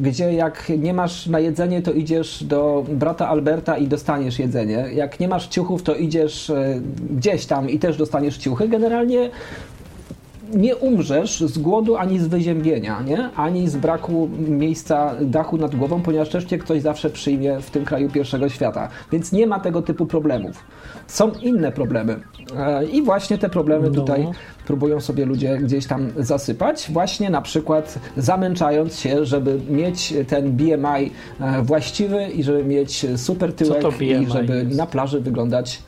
gdzie jak nie masz na jedzenie, to idziesz do brata Alberta i dostaniesz jedzenie. Jak nie masz ciuchów, to idziesz e, gdzieś tam i też dostaniesz ciuchy. Generalnie nie umrzesz z głodu ani z wyziębienia, nie? ani z braku miejsca dachu nad głową, ponieważ też cię ktoś zawsze przyjmie w tym kraju pierwszego świata. Więc nie ma tego typu problemów. Są inne problemy. E, I właśnie te problemy No. tutaj próbują sobie ludzie gdzieś tam zasypać, właśnie na przykład zamęczając się, żeby mieć ten BMI e, właściwy i żeby mieć super tyłek i żeby jest? na plaży wyglądać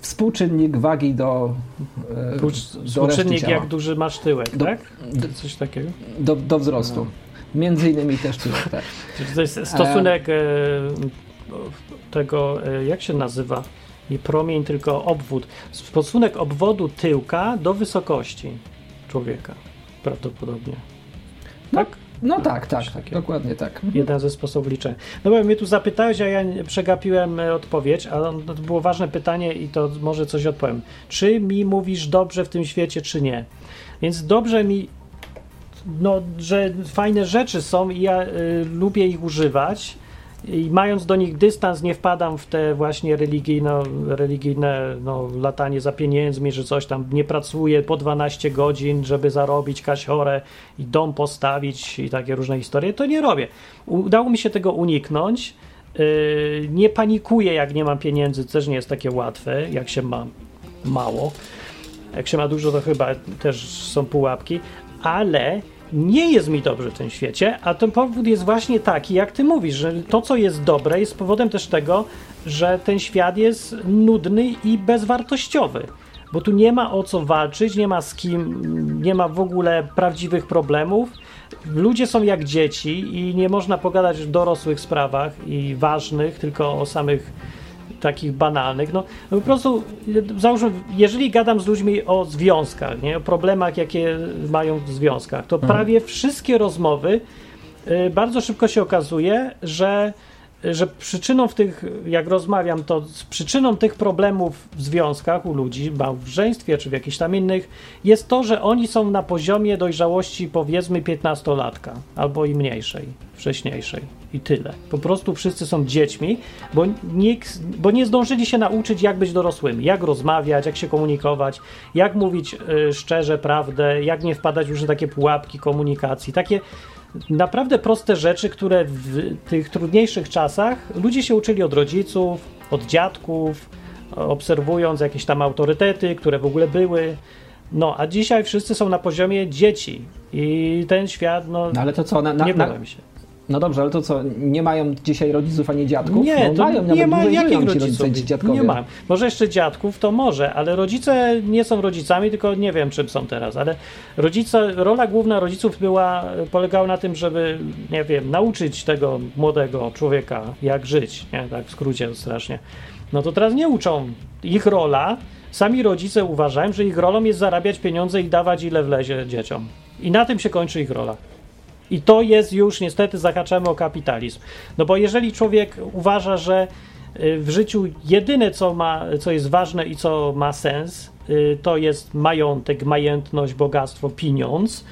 współczynnik wagi do, e, do Współczynnik jak duży masz tyłek, Do- tak? do- Coś takiego? do, do wzrostu. Między innymi też tyłek, tak. To jest stosunek e, tego, e, jak się nazywa? Nie promień, tylko obwód. Stosunek obwodu tyłka do wysokości człowieka. Prawdopodobnie. No, Tak? No tak, tak, takiego. dokładnie tak. Jeden ze sposobów liczenia. No bo mnie tu zapytałeś, a ja przegapiłem e, odpowiedź, a on- to było ważne pytanie i to może coś odpowiem. Czy mi mówisz dobrze w tym świecie, czy nie? Więc dobrze mi, no, że fajne rzeczy są i ja y, lubię ich używać i mając do nich dystans nie wpadam w te właśnie religijno, religijne no, latanie za pieniędzmi, że coś tam nie pracuję po 12 godzin, żeby zarobić kasiorę i dom postawić i takie różne historie, to nie robię. Udało mi się tego uniknąć. Yy, nie panikuję, jak nie mam pieniędzy, też nie jest takie łatwe, jak się ma mało. Jak się ma dużo, to chyba też są pułapki, ale nie jest mi dobrze w tym świecie, a ten powód jest właśnie taki, jak ty mówisz, że to, co jest dobre, jest powodem też tego, że ten świat jest nudny i bezwartościowy. Bo tu nie ma o co walczyć, nie ma z kim, nie ma w ogóle prawdziwych problemów. Ludzie są jak dzieci i nie można pogadać w dorosłych sprawach i ważnych, tylko o samych takich banalnych. No, no po prostu załóżmy, jeżeli gadam z ludźmi o związkach, nie, o problemach, jakie mają w związkach, to prawie wszystkie rozmowy y, bardzo szybko się okazuje, że że przyczyną w tych, jak rozmawiam, to z przyczyną tych problemów w związkach u ludzi, w małżeństwie czy w jakichś tam innych, jest to, że oni są na poziomie dojrzałości powiedzmy 15-latka albo i mniejszej, wcześniejszej i tyle. Po prostu wszyscy są dziećmi, bo, nikt, bo nie zdążyli się nauczyć, jak być dorosłymi, jak rozmawiać, jak się komunikować, jak mówić y, szczerze prawdę, jak nie wpadać już w takie pułapki komunikacji, takie naprawdę proste rzeczy, które w tych trudniejszych czasach ludzie się uczyli od rodziców, od dziadków, obserwując jakieś tam autorytety, które w ogóle były. No, a dzisiaj wszyscy są na poziomie dzieci i ten świat, no, No ale to co, na, na, nie na, się. No dobrze, ale to co, nie mają dzisiaj rodziców ani dziadków? Nie, no, mają, nie ma jakich rodziców. dziadkowie. Nie ma. Może jeszcze dziadków to może, ale rodzice nie są rodzicami, tylko nie wiem czym są teraz, ale rodzice, rola główna rodziców była, polegała na tym, żeby, nie wiem, nauczyć tego młodego człowieka jak żyć, nie? tak w skrócie strasznie. No to teraz nie uczą. Ich rola, sami rodzice uważają, że ich rolą jest zarabiać pieniądze i dawać ile wlezie dzieciom. I na tym się kończy ich rola. I to jest już niestety zahaczamy o kapitalizm. No bo jeżeli człowiek uważa, że y, w życiu jedyne, co, ma, co jest ważne i co ma sens, y, to jest majątek, majętność, bogactwo, pieniądz,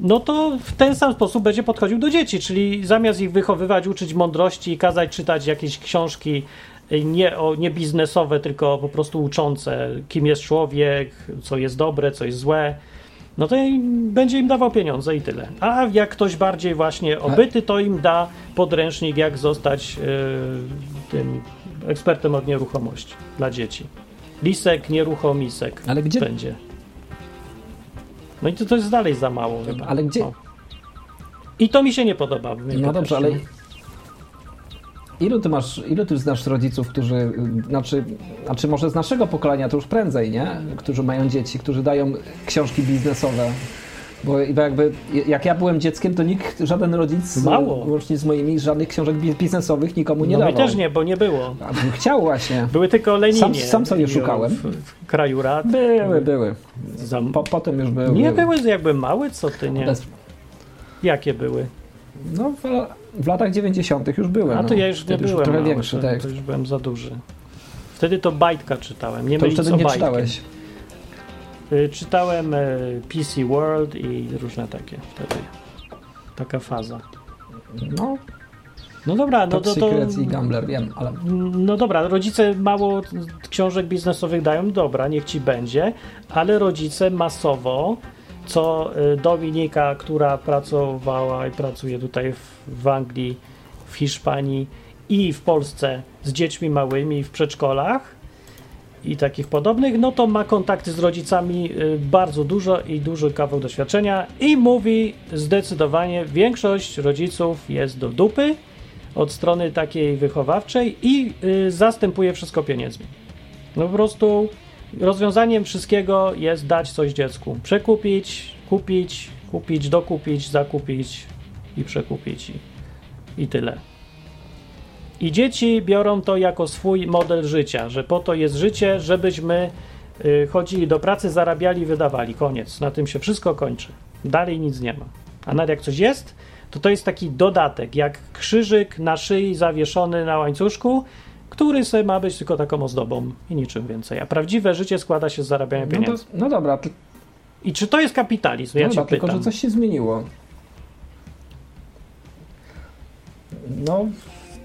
no to w ten sam sposób będzie podchodził do dzieci, czyli zamiast ich wychowywać, uczyć mądrości i kazać czytać jakieś książki y, nie, o, nie biznesowe, tylko po prostu uczące, kim jest człowiek, co jest dobre, co jest złe, no to będzie im dawał pieniądze i tyle. A jak ktoś bardziej właśnie obyty, to im da podręcznik, jak zostać y, tym ekspertem od nieruchomości dla dzieci. Lisek, nieruchomisek Ale gdzie- będzie. No i to, to jest dalej za mało chyba. Ale gdzie-. I to mi się nie podoba. No dobrze, ale ilu ty masz, ilu ty znasz rodziców, którzy, znaczy, znaczy może z naszego pokolenia to już prędzej, nie? Którzy mają dzieci, którzy dają książki biznesowe. Bo jakby, jak ja byłem dzieckiem, to nikt, żaden rodzic, Mało. łącznie z moimi, żadnych książek bi- biznesowych nikomu nie No dawał. też nie, bo nie było. A bym chciał właśnie. Były tylko Leninie. Sam- sam sobie szukałem. W, w kraju rad. Były, były. Po, potem już były. nie były jakby małe, co ty nie? Bez, Jakie były? No w, w latach 90. już były. A no. to ja już nie Wtedy byłem trochę mały, większy to, tekst. to już byłem za duży. Wtedy to bajtka czytałem, nie To wtedy nie czytałeś. Y, Czytałem e, PC World i różne takie wtedy. Taka faza. No, No dobra, no to, to i Gambler, wiem, ale no dobra, rodzice mało książek biznesowych dają, dobra, niech ci będzie, ale rodzice masowo, co y, Dominika, która pracowała i pracuje tutaj w, w Anglii, w Hiszpanii i w Polsce z dziećmi małymi w przedszkolach i takich podobnych, no to ma kontakty z rodzicami y, bardzo dużo i duży kawał doświadczenia i mówi zdecydowanie, większość rodziców jest do dupy, od strony takiej wychowawczej i y, zastępuje wszystko pieniędzmi. No po prostu rozwiązaniem wszystkiego jest dać coś dziecku. Przekupić, kupić, kupić, dokupić, zakupić i przekupić i, tyle. I dzieci biorą to jako swój model życia, że po to jest życie, żebyśmy y, chodzili do pracy, zarabiali, wydawali. Koniec. Na tym się wszystko kończy. Dalej nic nie ma. A nawet jak coś jest, to to jest taki dodatek, jak krzyżyk na szyi zawieszony na łańcuszku, który sobie ma być tylko taką ozdobą i niczym więcej. A prawdziwe życie składa się z zarabiania no, to, pieniędzy. no dobra, ty, I czy to jest kapitalizm? Ja no cię dobra, tylko pytam. że coś się zmieniło. No,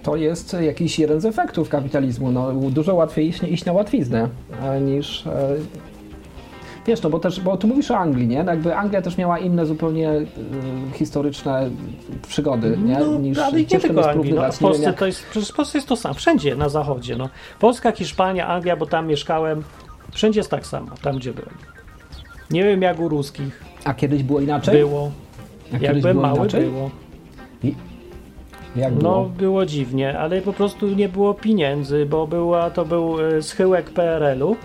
to jest jakiś jeden z efektów kapitalizmu. No, dużo łatwiej iść, iść na łatwiznę e, niż. Wiesz, no bo też, bo tu mówisz o Anglii, nie? No Jakby Anglia też miała inne zupełnie e, historyczne przygody, nie? No, niż ale nie tylko Anglii. No, w Polsce jak- to jest, przecież w Polsce jest to samo. Wszędzie na zachodzie. No. Polska, Hiszpania, Anglia, bo tam mieszkałem. Wszędzie jest tak samo, tam gdzie byłem. Nie wiem jak u ruskich A kiedyś było inaczej? było. A Jak kiedyś byłem było mały, inaczej? było. Jak było? No, było dziwnie, ale po prostu nie było pieniędzy, bo była, to był e, schyłek PRL-u.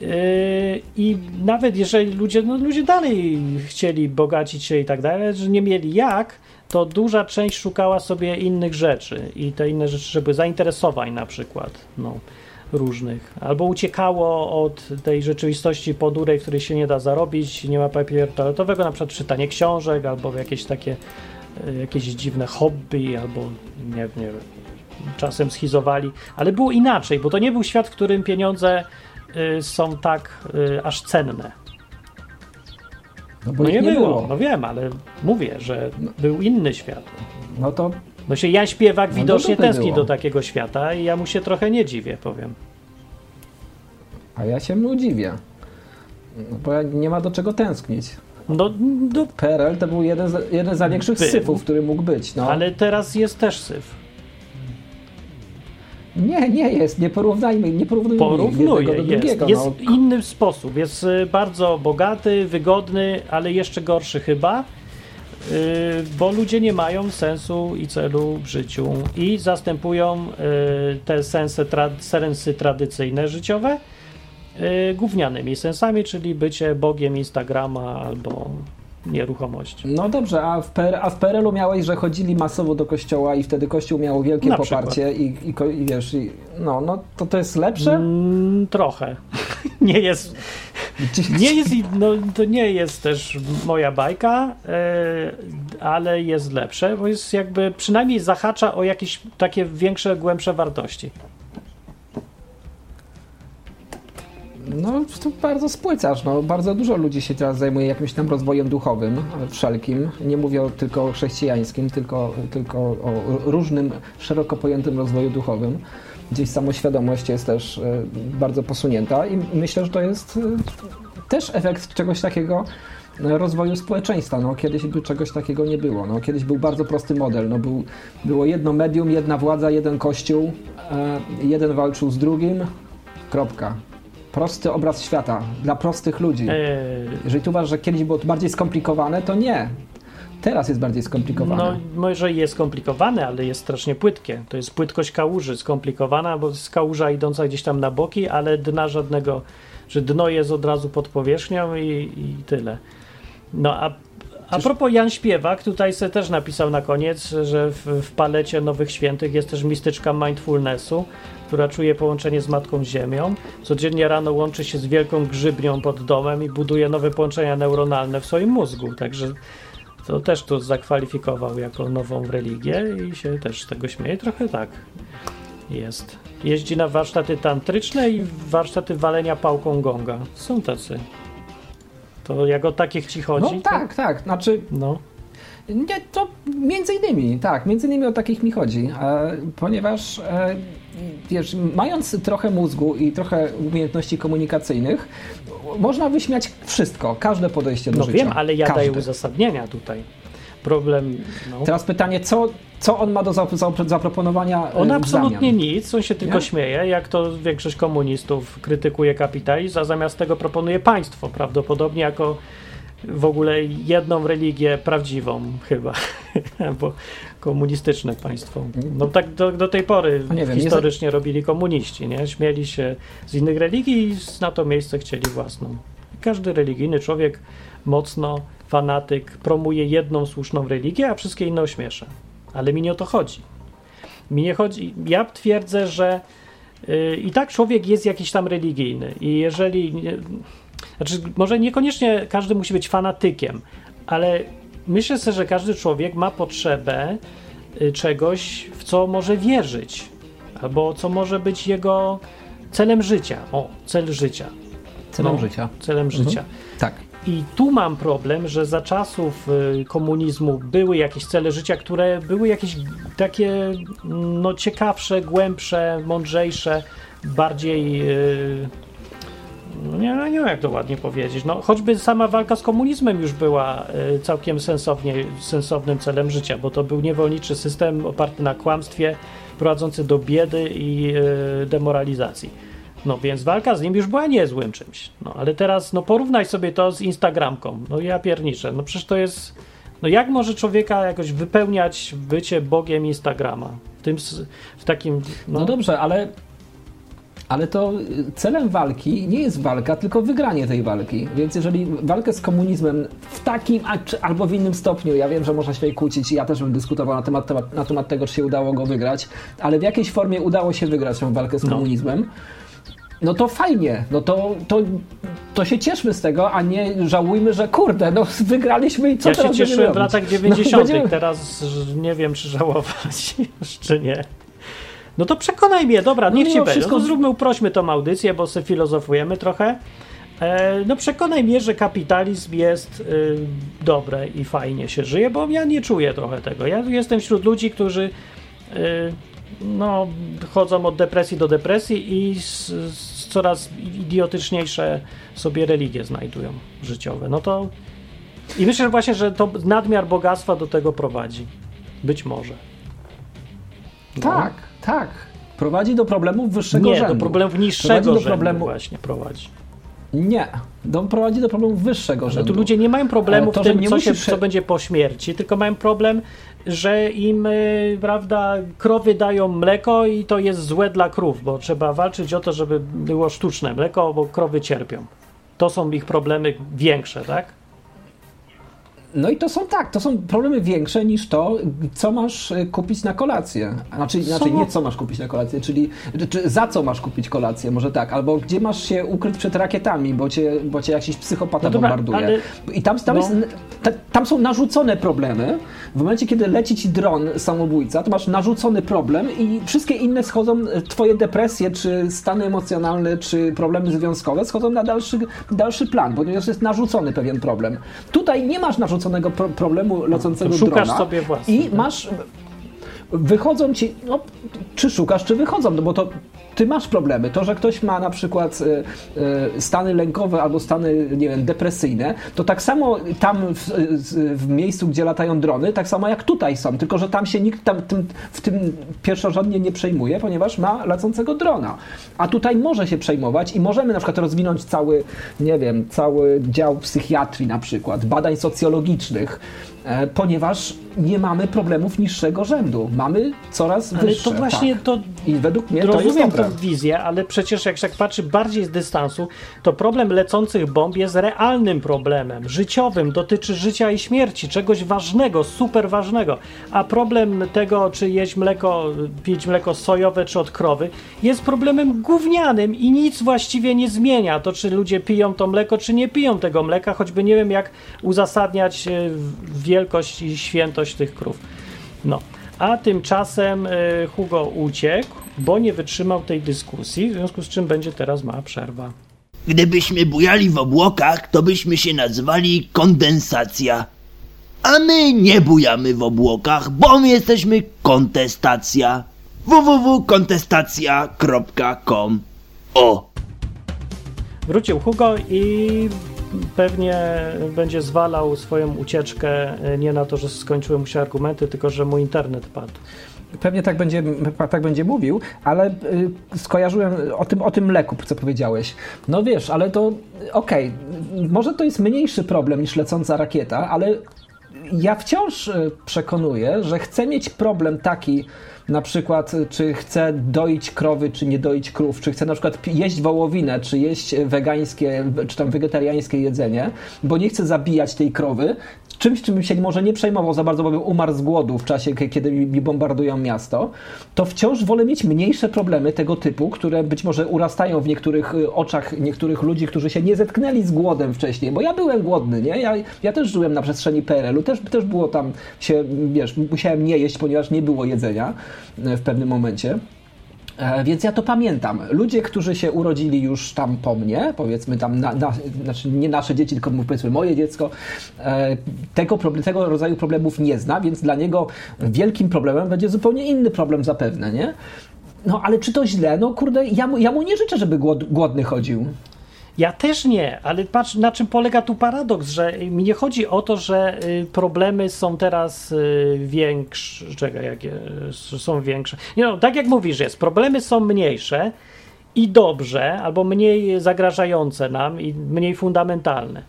Yy, I nawet jeżeli ludzie, no ludzie dalej chcieli bogacić się i tak dalej, ale że nie mieli jak, to duża część szukała sobie innych rzeczy i te inne rzeczy, żeby zainteresowań na przykład, no, różnych. Albo uciekało od tej rzeczywistości podurej, w której się nie da zarobić, nie ma papieru toaletowego, na przykład czytanie książek, albo jakieś takie y, jakieś dziwne hobby, albo nie, nie wiem, czasem schizowali, ale było inaczej, bo to nie był świat, w którym pieniądze są tak y, aż cenne. No bo No nie, nie było. było. no wiem, ale mówię, że był inny świat. No to No się Jan Śpiewak No widocznie tęskni było. do takiego świata i ja mu się trochę nie dziwię, powiem. A ja się mu dziwię. No, bo ja nie ma do czego tęsknić. No, no PRL to był jeden z, jeden z największych syfów, który mógł być. No. ale teraz jest też syf. Nie, nie jest, nie porównajmy, nie porównujmy Porównuje, do drugiego. Jest no. inny sposób. Jest y, bardzo bogaty, wygodny, ale jeszcze gorszy chyba, y, bo ludzie nie mają sensu i celu w życiu i zastępują y, te sensy, tra, sensy tradycyjne życiowe gównianymi sensami, czyli bycie bogiem Instagrama albo nieruchomości. No dobrze, a w, PR, a w PRL-u miałeś, że chodzili masowo do kościoła i wtedy kościół miał wielkie Na poparcie i, i, i wiesz, i, no, no to to jest lepsze? Mm, trochę. nie jest Nie jest, no, to nie jest też moja bajka, e, ale jest lepsze, bo jest jakby przynajmniej zahacza o jakieś takie większe, głębsze wartości. No, bardzo spłycasz. No. Bardzo dużo ludzi się teraz zajmuje jakimś tam rozwojem duchowym, wszelkim. Nie mówię tylko o chrześcijańskim, tylko, tylko o różnym, szeroko pojętym rozwoju duchowym. Gdzieś samoświadomość jest też e, bardzo posunięta i myślę, że to jest e, też efekt czegoś takiego e, rozwoju społeczeństwa. No, kiedyś by czegoś takiego nie było. No, kiedyś był bardzo prosty model. No, był, było jedno medium, jedna władza, jeden kościół, jeden walczył z drugim, kropka. Prosty obraz świata dla prostych ludzi. E, Jeżeli tu uważasz, że kiedyś było to bardziej skomplikowane, to nie. Teraz jest bardziej skomplikowane. no, może jest skomplikowane, ale jest strasznie płytkie. To jest płytkość kałuży skomplikowana, bo jest kałuża idąca gdzieś tam na boki, ale dna żadnego, że dno jest od razu pod powierzchnią i, i tyle. No a a propos Jan Śpiewak, tutaj se też napisał na koniec, że w, w palecie Nowych Świętych jest też mistyczka mindfulnessu, która czuje połączenie z Matką Ziemią. Codziennie rano łączy się z wielką grzybnią pod domem i buduje nowe połączenia neuronalne w swoim mózgu. Także to też tu zakwalifikował jako nową religię i się też z tego śmieje. Trochę tak jest. Jeździ na warsztaty tantryczne i warsztaty walenia pałką gonga. Są tacy. To jak o takich ci chodzi? no tak, tak. Znaczy, To, no. nie, to między innymi, tak, między innymi o takich mi chodzi. E, ponieważ, e, wiesz, mając trochę mózgu i trochę umiejętności komunikacyjnych, można wyśmiać wszystko, każde podejście do No życia. wiem, ale ja daję Każde. uzasadnienia tutaj. Problem, no. Teraz pytanie, co, co on ma do za- za- zaproponowania e, On absolutnie nic, on się tylko Nie? śmieje, jak to większość komunistów krytykuje kapitalizm, a zamiast tego proponuje państwo, prawdopodobnie jako w ogóle jedną religię prawdziwą chyba, bo komunistyczne państwo. No tak do, do tej pory wiem, historycznie robili komuniści, nie? Śmieli się z innych religii i na to miejsce chcieli własną. Każdy religijny człowiek mocno, fanatyk, promuje jedną słuszną religię, a wszystkie inne ośmiesza. Ale mi nie o to chodzi. Mi nie chodzi. Ja twierdzę, że y, i tak człowiek jest jakiś tam religijny. I jeżeli. Znaczy, może niekoniecznie każdy musi być fanatykiem, ale myślę sobie, że każdy człowiek ma potrzebę y, czegoś, w co może wierzyć, albo co może być jego celem życia. O, cel życia. Celem No, życia. Celem Mhm. życia. Tak. I tu mam problem, że za czasów y, komunizmu były jakieś cele życia, które były jakieś takie no, ciekawsze, głębsze, mądrzejsze, bardziej. y, No nie, nie wiem, jak to ładnie powiedzieć. No, choćby sama walka z komunizmem już była y, całkiem sensownie, sensownym celem życia, bo to był niewolniczy system oparty na kłamstwie, prowadzący do biedy i y, demoralizacji. No więc walka z nim już była niezłym czymś. No ale teraz, no porównaj sobie to z Instagramką. No ja pierniczę. No przecież to jest. No jak może człowieka jakoś wypełniać bycie Bogiem Instagrama? W tym, w takim. No, No, dobrze, ale, ale to y, celem walki nie jest walka, tylko wygranie tej walki. Więc jeżeli walkę z komunizmem w takim albo w innym stopniu, ja wiem, że można się kłócić i ja też bym dyskutował na temat, temat, na temat tego, czy się udało go wygrać, ale w jakiejś formie udało się wygrać tą walkę z No. komunizmem, no to fajnie, no to, to, to się cieszmy z tego, a nie żałujmy, że kurde, no wygraliśmy i co ja się teraz będziemy cieszyłem w latach No, 90. będziemy- Teraz nie wiem, czy żałować, czy nie. No to przekonaj mnie, dobra, No niech mimo ci będzie. wszystko- No to zróbmy, uprośmy tą audycję, bo sobie filozofujemy trochę. E, no przekonaj mnie, że kapitalizm jest y, dobre i fajnie się żyje, bo ja nie czuję trochę tego. Ja jestem wśród ludzi, którzy y, no, chodzą od depresji do depresji i z, z coraz idiotyczniejsze sobie religie znajdują życiowe. No to I myślę że właśnie, że to nadmiar bogactwa do tego prowadzi. Być może. No. Tak, tak. Prowadzi do problemów wyższego Nie, rzędu. do problemów niższego prowadzi do rzędu problemu... właśnie prowadzi. Nie, do, prowadzi do problemów wyższego Ale rzędu. tu ludzie nie mają problemu to, w tym, co, musisz... się, co będzie po śmierci, tylko mają problem, że im, y, prawda, krowy dają mleko i to jest złe dla krów, bo trzeba walczyć o to, żeby było sztuczne mleko, bo krowy cierpią. To są ich problemy większe, tak? No i to są tak, to są problemy większe niż to, co masz e, kupić na kolację. Znaczy, znaczy nie co masz kupić na kolację, czyli czy, za co masz kupić kolację, może tak, albo gdzie masz się ukryć przed rakietami, bo cię, bo cię jakiś psychopata no dobra, bombarduje. Ale... I tam, tam, no. jest, tam są narzucone problemy. W momencie, kiedy leci ci dron samobójca, to masz narzucony problem i wszystkie inne schodzą, e, twoje depresje, czy stany emocjonalne, czy problemy związkowe schodzą na dalszy, dalszy plan, ponieważ jest narzucony pewien problem. Tutaj nie masz narzuconego narzuconego pro problemu lecącego Szukasz drona sobie własny, i masz wychodzą ci, no, czy szukasz, czy wychodzą, no bo to ty masz problemy. To, że ktoś ma na przykład e, e, stany lękowe albo stany, nie wiem, depresyjne, to tak samo tam w, w, miejscu, gdzie latają drony, tak samo jak tutaj są, tylko że tam się nikt tam, tym, w tym pierwszorzędnie nie przejmuje, ponieważ ma lecącego drona. A tutaj może się przejmować i możemy na przykład rozwinąć cały, nie wiem, cały dział psychiatrii na przykład, badań socjologicznych, ponieważ nie mamy problemów niższego rzędu. Mamy coraz ale wyższe. To właśnie tak. to. I według mnie to jest tę wizję, ale przecież jak się tak patrzy bardziej z dystansu, to problem lecących bomb jest realnym problemem, życiowym, dotyczy życia i śmierci, czegoś ważnego, super ważnego. A problem tego, czy jeść mleko, pić mleko sojowe czy od krowy, jest problemem gównianym i nic właściwie nie zmienia. To, czy ludzie piją to mleko, czy nie piją tego mleka, choćby nie wiem, jak uzasadniać e, wielkość i świętość tych krów. No. A tymczasem e, Hugo uciekł, bo nie wytrzymał tej dyskusji, w związku z czym będzie teraz mała przerwa. Gdybyśmy bujali w obłokach, to byśmy się nazwali kondensacja. A my nie bujamy w obłokach, bo my jesteśmy kontestacja. www.kontestacja.com O! Wrócił Hugo i pewnie będzie zwalał swoją ucieczkę e, nie na to, że skończyły mu się argumenty, tylko że mu internet padł. Pewnie tak będzie, tak będzie mówił, ale y, skojarzyłem o tym, o tym mleku, co powiedziałeś. No wiesz, ale to okej, okay, może to jest mniejszy problem niż lecąca rakieta, ale ja wciąż przekonuję, że chcę mieć problem taki, na przykład, czy chce doić krowy, czy nie doić krów, czy chce na przykład jeść wołowinę, czy jeść wegańskie, czy tam wegetariańskie jedzenie, bo nie chce zabijać tej krowy, czymś, czym się może nie przejmował za bardzo, bo bym umarł z głodu w czasie, kiedy mi bombardują miasto, to wciąż wolę mieć mniejsze problemy tego typu, które być może urastają w niektórych y, oczach niektórych ludzi, którzy się nie zetknęli z głodem wcześniej, bo ja byłem głodny, nie? Ja, ja też żyłem na przestrzeni PRL-u, też, też było tam się, wiesz, musiałem nie jeść, ponieważ nie było jedzenia y, w pewnym momencie. E, więc ja to pamiętam. Ludzie, którzy się urodzili już tam po mnie, powiedzmy tam, na, na, znaczy nie nasze dzieci, tylko powiedzmy moje dziecko, e, tego, tego rodzaju problemów nie zna, więc dla niego wielkim problemem będzie zupełnie inny problem zapewne, nie? No ale czy to źle? No kurde, ja mu, ja mu nie życzę, żeby głodny chodził. Ja też nie, ale patrz na czym polega tu paradoks, że mi nie chodzi o to, że y, problemy są teraz y, większe, jakie są większe. Nie no, tak jak mówisz, jest, problemy są mniejsze i dobrze, albo mniej zagrażające nam i mniej fundamentalne.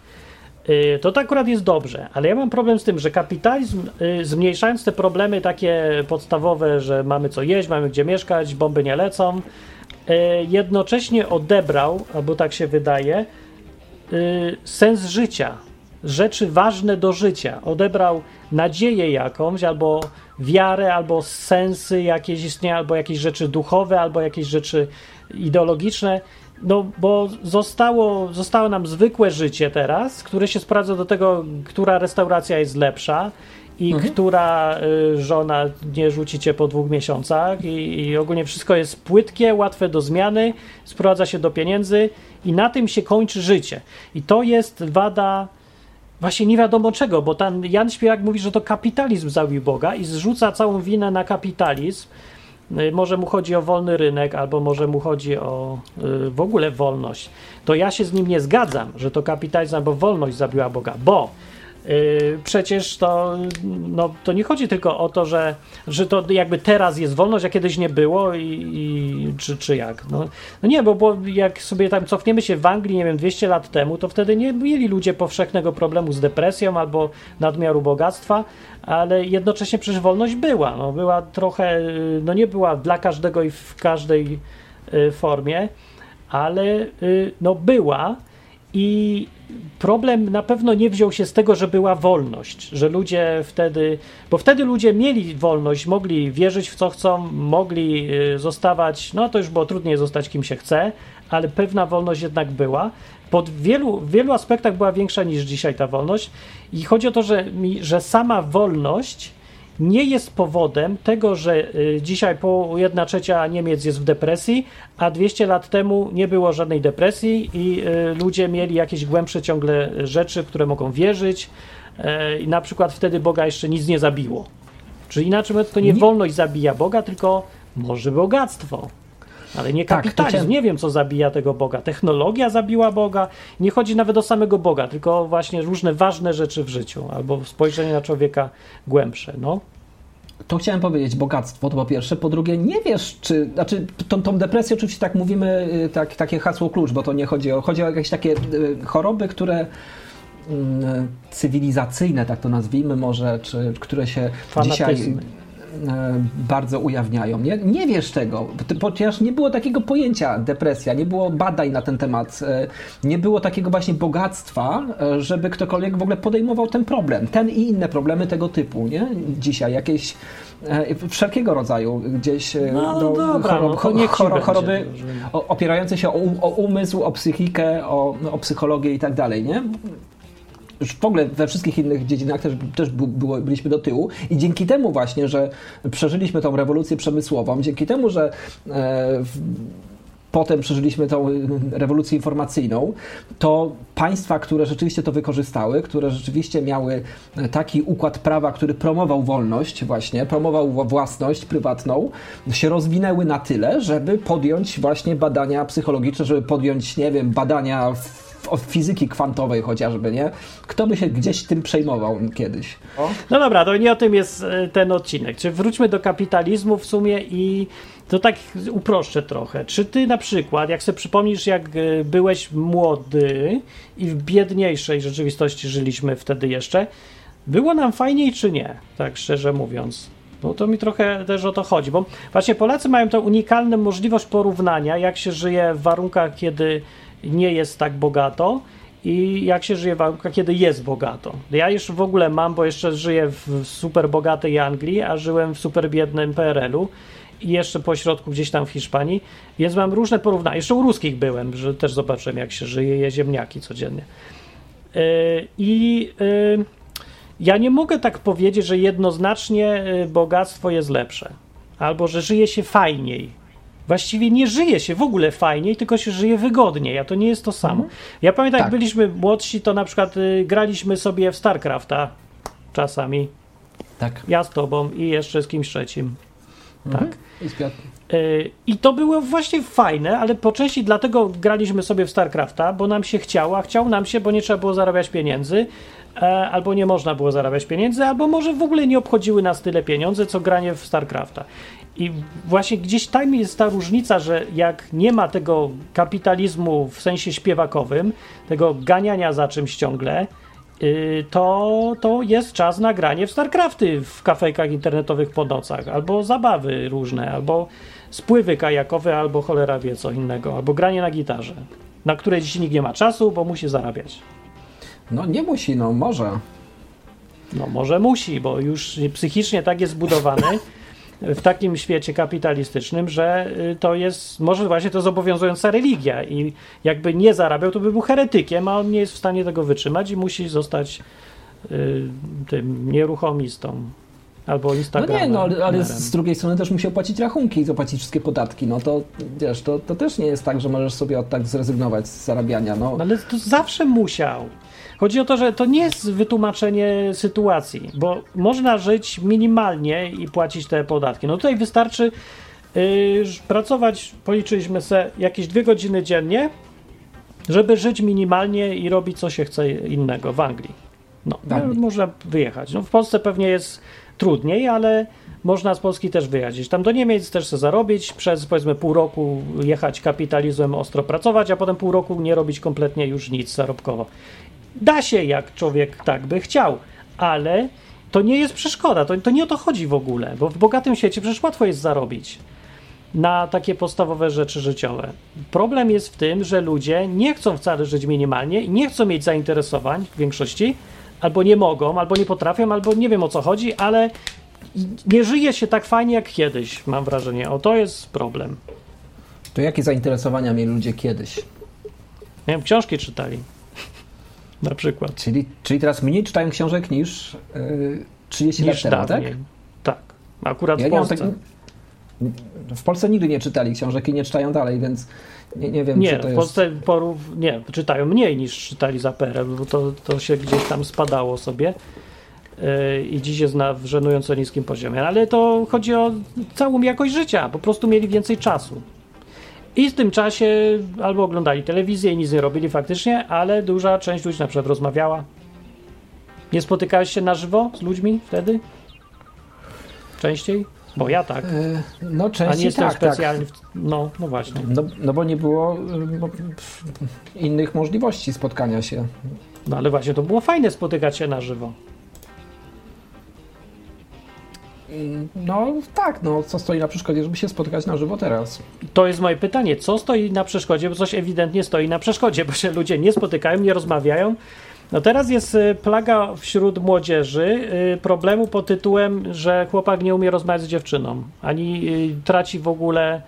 Y, to to akurat jest dobrze, ale ja mam problem z tym, że kapitalizm, zmniejszając te problemy takie podstawowe, że mamy co jeść, mamy gdzie mieszkać, bomby nie lecą, jednocześnie odebrał, albo tak się wydaje, e, sens życia, rzeczy ważne do życia. Odebrał nadzieję jakąś, albo wiarę, albo sensy jakieś istnienia, albo jakieś rzeczy duchowe, albo jakieś rzeczy ideologiczne. No, bo zostało, zostało nam zwykłe życie teraz, które się sprawdza do tego, która restauracja jest lepsza, i mhm. która y, żona nie rzucicie po dwóch miesiącach i, i, ogólnie wszystko jest płytkie, łatwe do zmiany, sprowadza się do pieniędzy i na tym się kończy życie. I to jest wada właśnie nie wiadomo czego, bo ten Jan Śpiewak mówi, że to kapitalizm zabił Boga i zrzuca całą winę na kapitalizm. Y, może mu chodzi o wolny rynek, albo może mu chodzi o y, w ogóle wolność. To ja się z nim nie zgadzam, że to kapitalizm albo wolność zabiła Boga, bo przecież to, no, to nie chodzi tylko o to, że, że to jakby teraz jest wolność, a kiedyś nie było i, i czy, czy jak. No, no nie, bo, bo jak sobie tam cofniemy się w Anglii, nie wiem, 200 lat temu, to wtedy nie mieli ludzie powszechnego problemu z depresją albo nadmiaru bogactwa, ale jednocześnie przecież wolność była. No, była trochę, yy, no nie była dla każdego i w każdej yy, formie, ale no była i problem na pewno nie wziął się z tego, że była wolność, że ludzie wtedy, bo wtedy ludzie mieli wolność, mogli wierzyć w co chcą, mogli y, zostawać, no to już było trudniej zostać kim się chce, ale pewna wolność jednak była. Pod wielu, w wielu aspektach była większa niż dzisiaj ta wolność i chodzi o to, że, że sama wolność nie jest powodem tego, że y, dzisiaj po 1 trzecia Niemiec jest w depresji, a 200 lat temu nie było żadnej depresji i y, ludzie mieli jakieś głębsze ciągle rzeczy, w które mogą wierzyć y, i na przykład wtedy Boga jeszcze nic nie zabiło. Czyli inaczej mówiąc, to nie, nie wolność zabija Boga, tylko może bogactwo. Ale nie tak, kapitalizm. Tak, nie wiem, co zabija tego Boga. Technologia zabiła Boga. Nie chodzi nawet o samego Boga, tylko właśnie różne ważne rzeczy w życiu albo spojrzenie na człowieka głębsze. No. To chciałem powiedzieć, bogactwo to po pierwsze. Po drugie, nie wiesz, czy. Znaczy, tą, tą depresję oczywiście tak mówimy, y, tak, takie hasło klucz, bo to nie chodzi o. Chodzi o jakieś takie y, choroby, które mm, cywilizacyjne, tak to nazwijmy może, czy które się Fanatyzmy. dzisiaj bardzo ujawniają. Nie, nie wiesz tego, ponieważ nie było takiego pojęcia depresja, nie było badań na ten temat, e, nie było takiego właśnie bogactwa, e, żeby ktokolwiek w ogóle podejmował ten problem, ten i inne problemy tego typu, nie? Dzisiaj jakieś wszelkiego rodzaju gdzieś no, no dobra, chorob, no chorob, choroby opierające się o, o, umysł, o psychikę, o, o psychologię i tak dalej, nie? W ogóle we wszystkich innych dziedzinach też, też było, byliśmy do tyłu i dzięki temu właśnie, że przeżyliśmy tą rewolucję przemysłową, dzięki temu, że e, potem przeżyliśmy tą rewolucję informacyjną, to państwa, które rzeczywiście to wykorzystały, które rzeczywiście miały taki układ prawa, który promował wolność właśnie, promował własność prywatną, się rozwinęły na tyle, żeby podjąć właśnie badania psychologiczne, żeby podjąć, nie wiem, badania w fizyki kwantowej chociażby, nie? Kto by się gdzieś tym przejmował kiedyś? O? No dobra, to nie o tym jest e, ten odcinek. Czy wróćmy do kapitalizmu w sumie i to tak uproszczę trochę. Czy ty na przykład, jak sobie przypomnisz, jak e, byłeś młody i w biedniejszej rzeczywistości żyliśmy wtedy jeszcze, było nam fajniej czy nie? Tak szczerze mówiąc. No to mi trochę też o to chodzi, bo właśnie Polacy mają tę unikalną możliwość porównania, jak się żyje w warunkach, kiedy nie jest tak bogato i jak się żyje w warunkach, kiedy jest bogato. Ja już w ogóle mam, bo jeszcze żyję w super bogatej Anglii, a żyłem w super biednym PRL-u i jeszcze po środku gdzieś tam w Hiszpanii, więc mam różne porównania. Jeszcze u ruskich byłem, że też zobaczyłem, jak się żyje, je ziemniaki codziennie. Yy, I yy, ja nie mogę tak powiedzieć, że jednoznacznie yy, bogactwo jest lepsze, albo że żyje się fajniej Właściwie nie żyje się w ogóle fajniej, tylko się żyje wygodniej, a to nie jest to samo. Mhm. Ja pamiętam, tak. jak byliśmy młodsi, to na przykład y, graliśmy sobie w StarCrafta czasami. Tak. Ja z tobą i jeszcze z kimś trzecim. Mhm. Tak. Y, I to było właśnie fajne, ale po części dlatego graliśmy sobie w StarCrafta, bo nam się chciało, a chciał nam się, bo nie trzeba było zarabiać pieniędzy, e, albo nie można było zarabiać pieniędzy, albo może w ogóle nie obchodziły nas tyle pieniądze, co granie w StarCrafta. I właśnie gdzieś tam jest ta różnica, że jak nie ma tego kapitalizmu w sensie śpiewakowym, tego ganiania za czymś ciągle, y, to, to jest czas na granie w StarCrafty w kafejkach internetowych po nocach, albo zabawy różne, albo spływy kajakowe, albo cholera wie co innego, albo granie na gitarze, na które dziś nikt nie ma czasu, bo musi zarabiać. No nie musi, no może. No może musi, bo już psychicznie tak jest zbudowany, w takim świecie kapitalistycznym, że y, to jest, może właśnie to zobowiązująca religia i jakby nie zarabiał, to by był heretykiem, a on nie jest w stanie tego wytrzymać i musi zostać y, tym nieruchomistą. Albo Instagramem. No nie, no ale z drugiej strony też musi opłacić rachunki i zapłacić wszystkie podatki. No to wiesz, to, to też nie jest tak, że możesz sobie od tak zrezygnować z zarabiania. No. Ale to zawsze musiał. Chodzi o to, że to nie jest wytłumaczenie sytuacji, bo można żyć minimalnie i płacić te podatki. No tutaj wystarczy yy, pracować, policzyliśmy sobie jakieś dwie godziny dziennie, żeby żyć minimalnie i robić co się chce innego w Anglii. No, no, można wyjechać. No, w Polsce pewnie jest trudniej, ale można z Polski też wyjechać. Tam do Niemiec też sobie zarobić, przez powiedzmy pół roku jechać kapitalizmem, ostro pracować, a potem pół roku nie robić kompletnie już nic zarobkowo. Da się, jak człowiek tak by chciał, ale to nie jest przeszkoda, to, to nie o to chodzi w ogóle, bo w bogatym świecie przecież łatwo jest zarobić na takie podstawowe rzeczy życiowe. Problem jest w tym, że ludzie nie chcą wcale żyć minimalnie i nie chcą mieć zainteresowań w większości, albo nie mogą, albo nie potrafią, albo nie wiem o co chodzi, ale nie żyje się tak fajnie jak kiedyś, mam wrażenie. O to jest problem. To jakie zainteresowania mieli ludzie kiedyś? Nie wiem, książki czytali. Na przykład. Czyli, czyli teraz mniej czytają książek niż yy, 30 Niż lat temu, tak? dawniej. Tak. Akurat Ja w Polsce. tak, w Polsce nigdy nie czytali książek i nie czytają dalej, więc nie, nie wiem, Nie, czy to w jest... Polsce porów, nie, czytają mniej niż czytali za PRL, bo to, to się gdzieś tam spadało sobie yy, i dziś jest na żenująco niskim poziomie. Ale to chodzi o całą jakość życia, po prostu mieli więcej czasu. I w tym czasie albo oglądali telewizję i nic nie robili faktycznie, ale duża część ludzi na przykład rozmawiała. Nie spotykałeś się na żywo z ludźmi wtedy? Częściej? Bo ja tak. Yy, No A nie częściej jestem tak, tak. specjalnie. W... No, no właśnie. No, no bo nie było yy, bo, innych możliwości spotkania się. No ale właśnie to było fajne spotykać się na żywo. No tak, no co stoi na przeszkodzie, żeby się spotkać na żywo teraz? To jest moje pytanie, co stoi na przeszkodzie, bo coś ewidentnie stoi na przeszkodzie, bo się ludzie nie spotykają, nie rozmawiają. No teraz jest y, plaga wśród młodzieży y, problemu pod tytułem, że chłopak nie umie rozmawiać z dziewczyną, ani y, traci w ogóle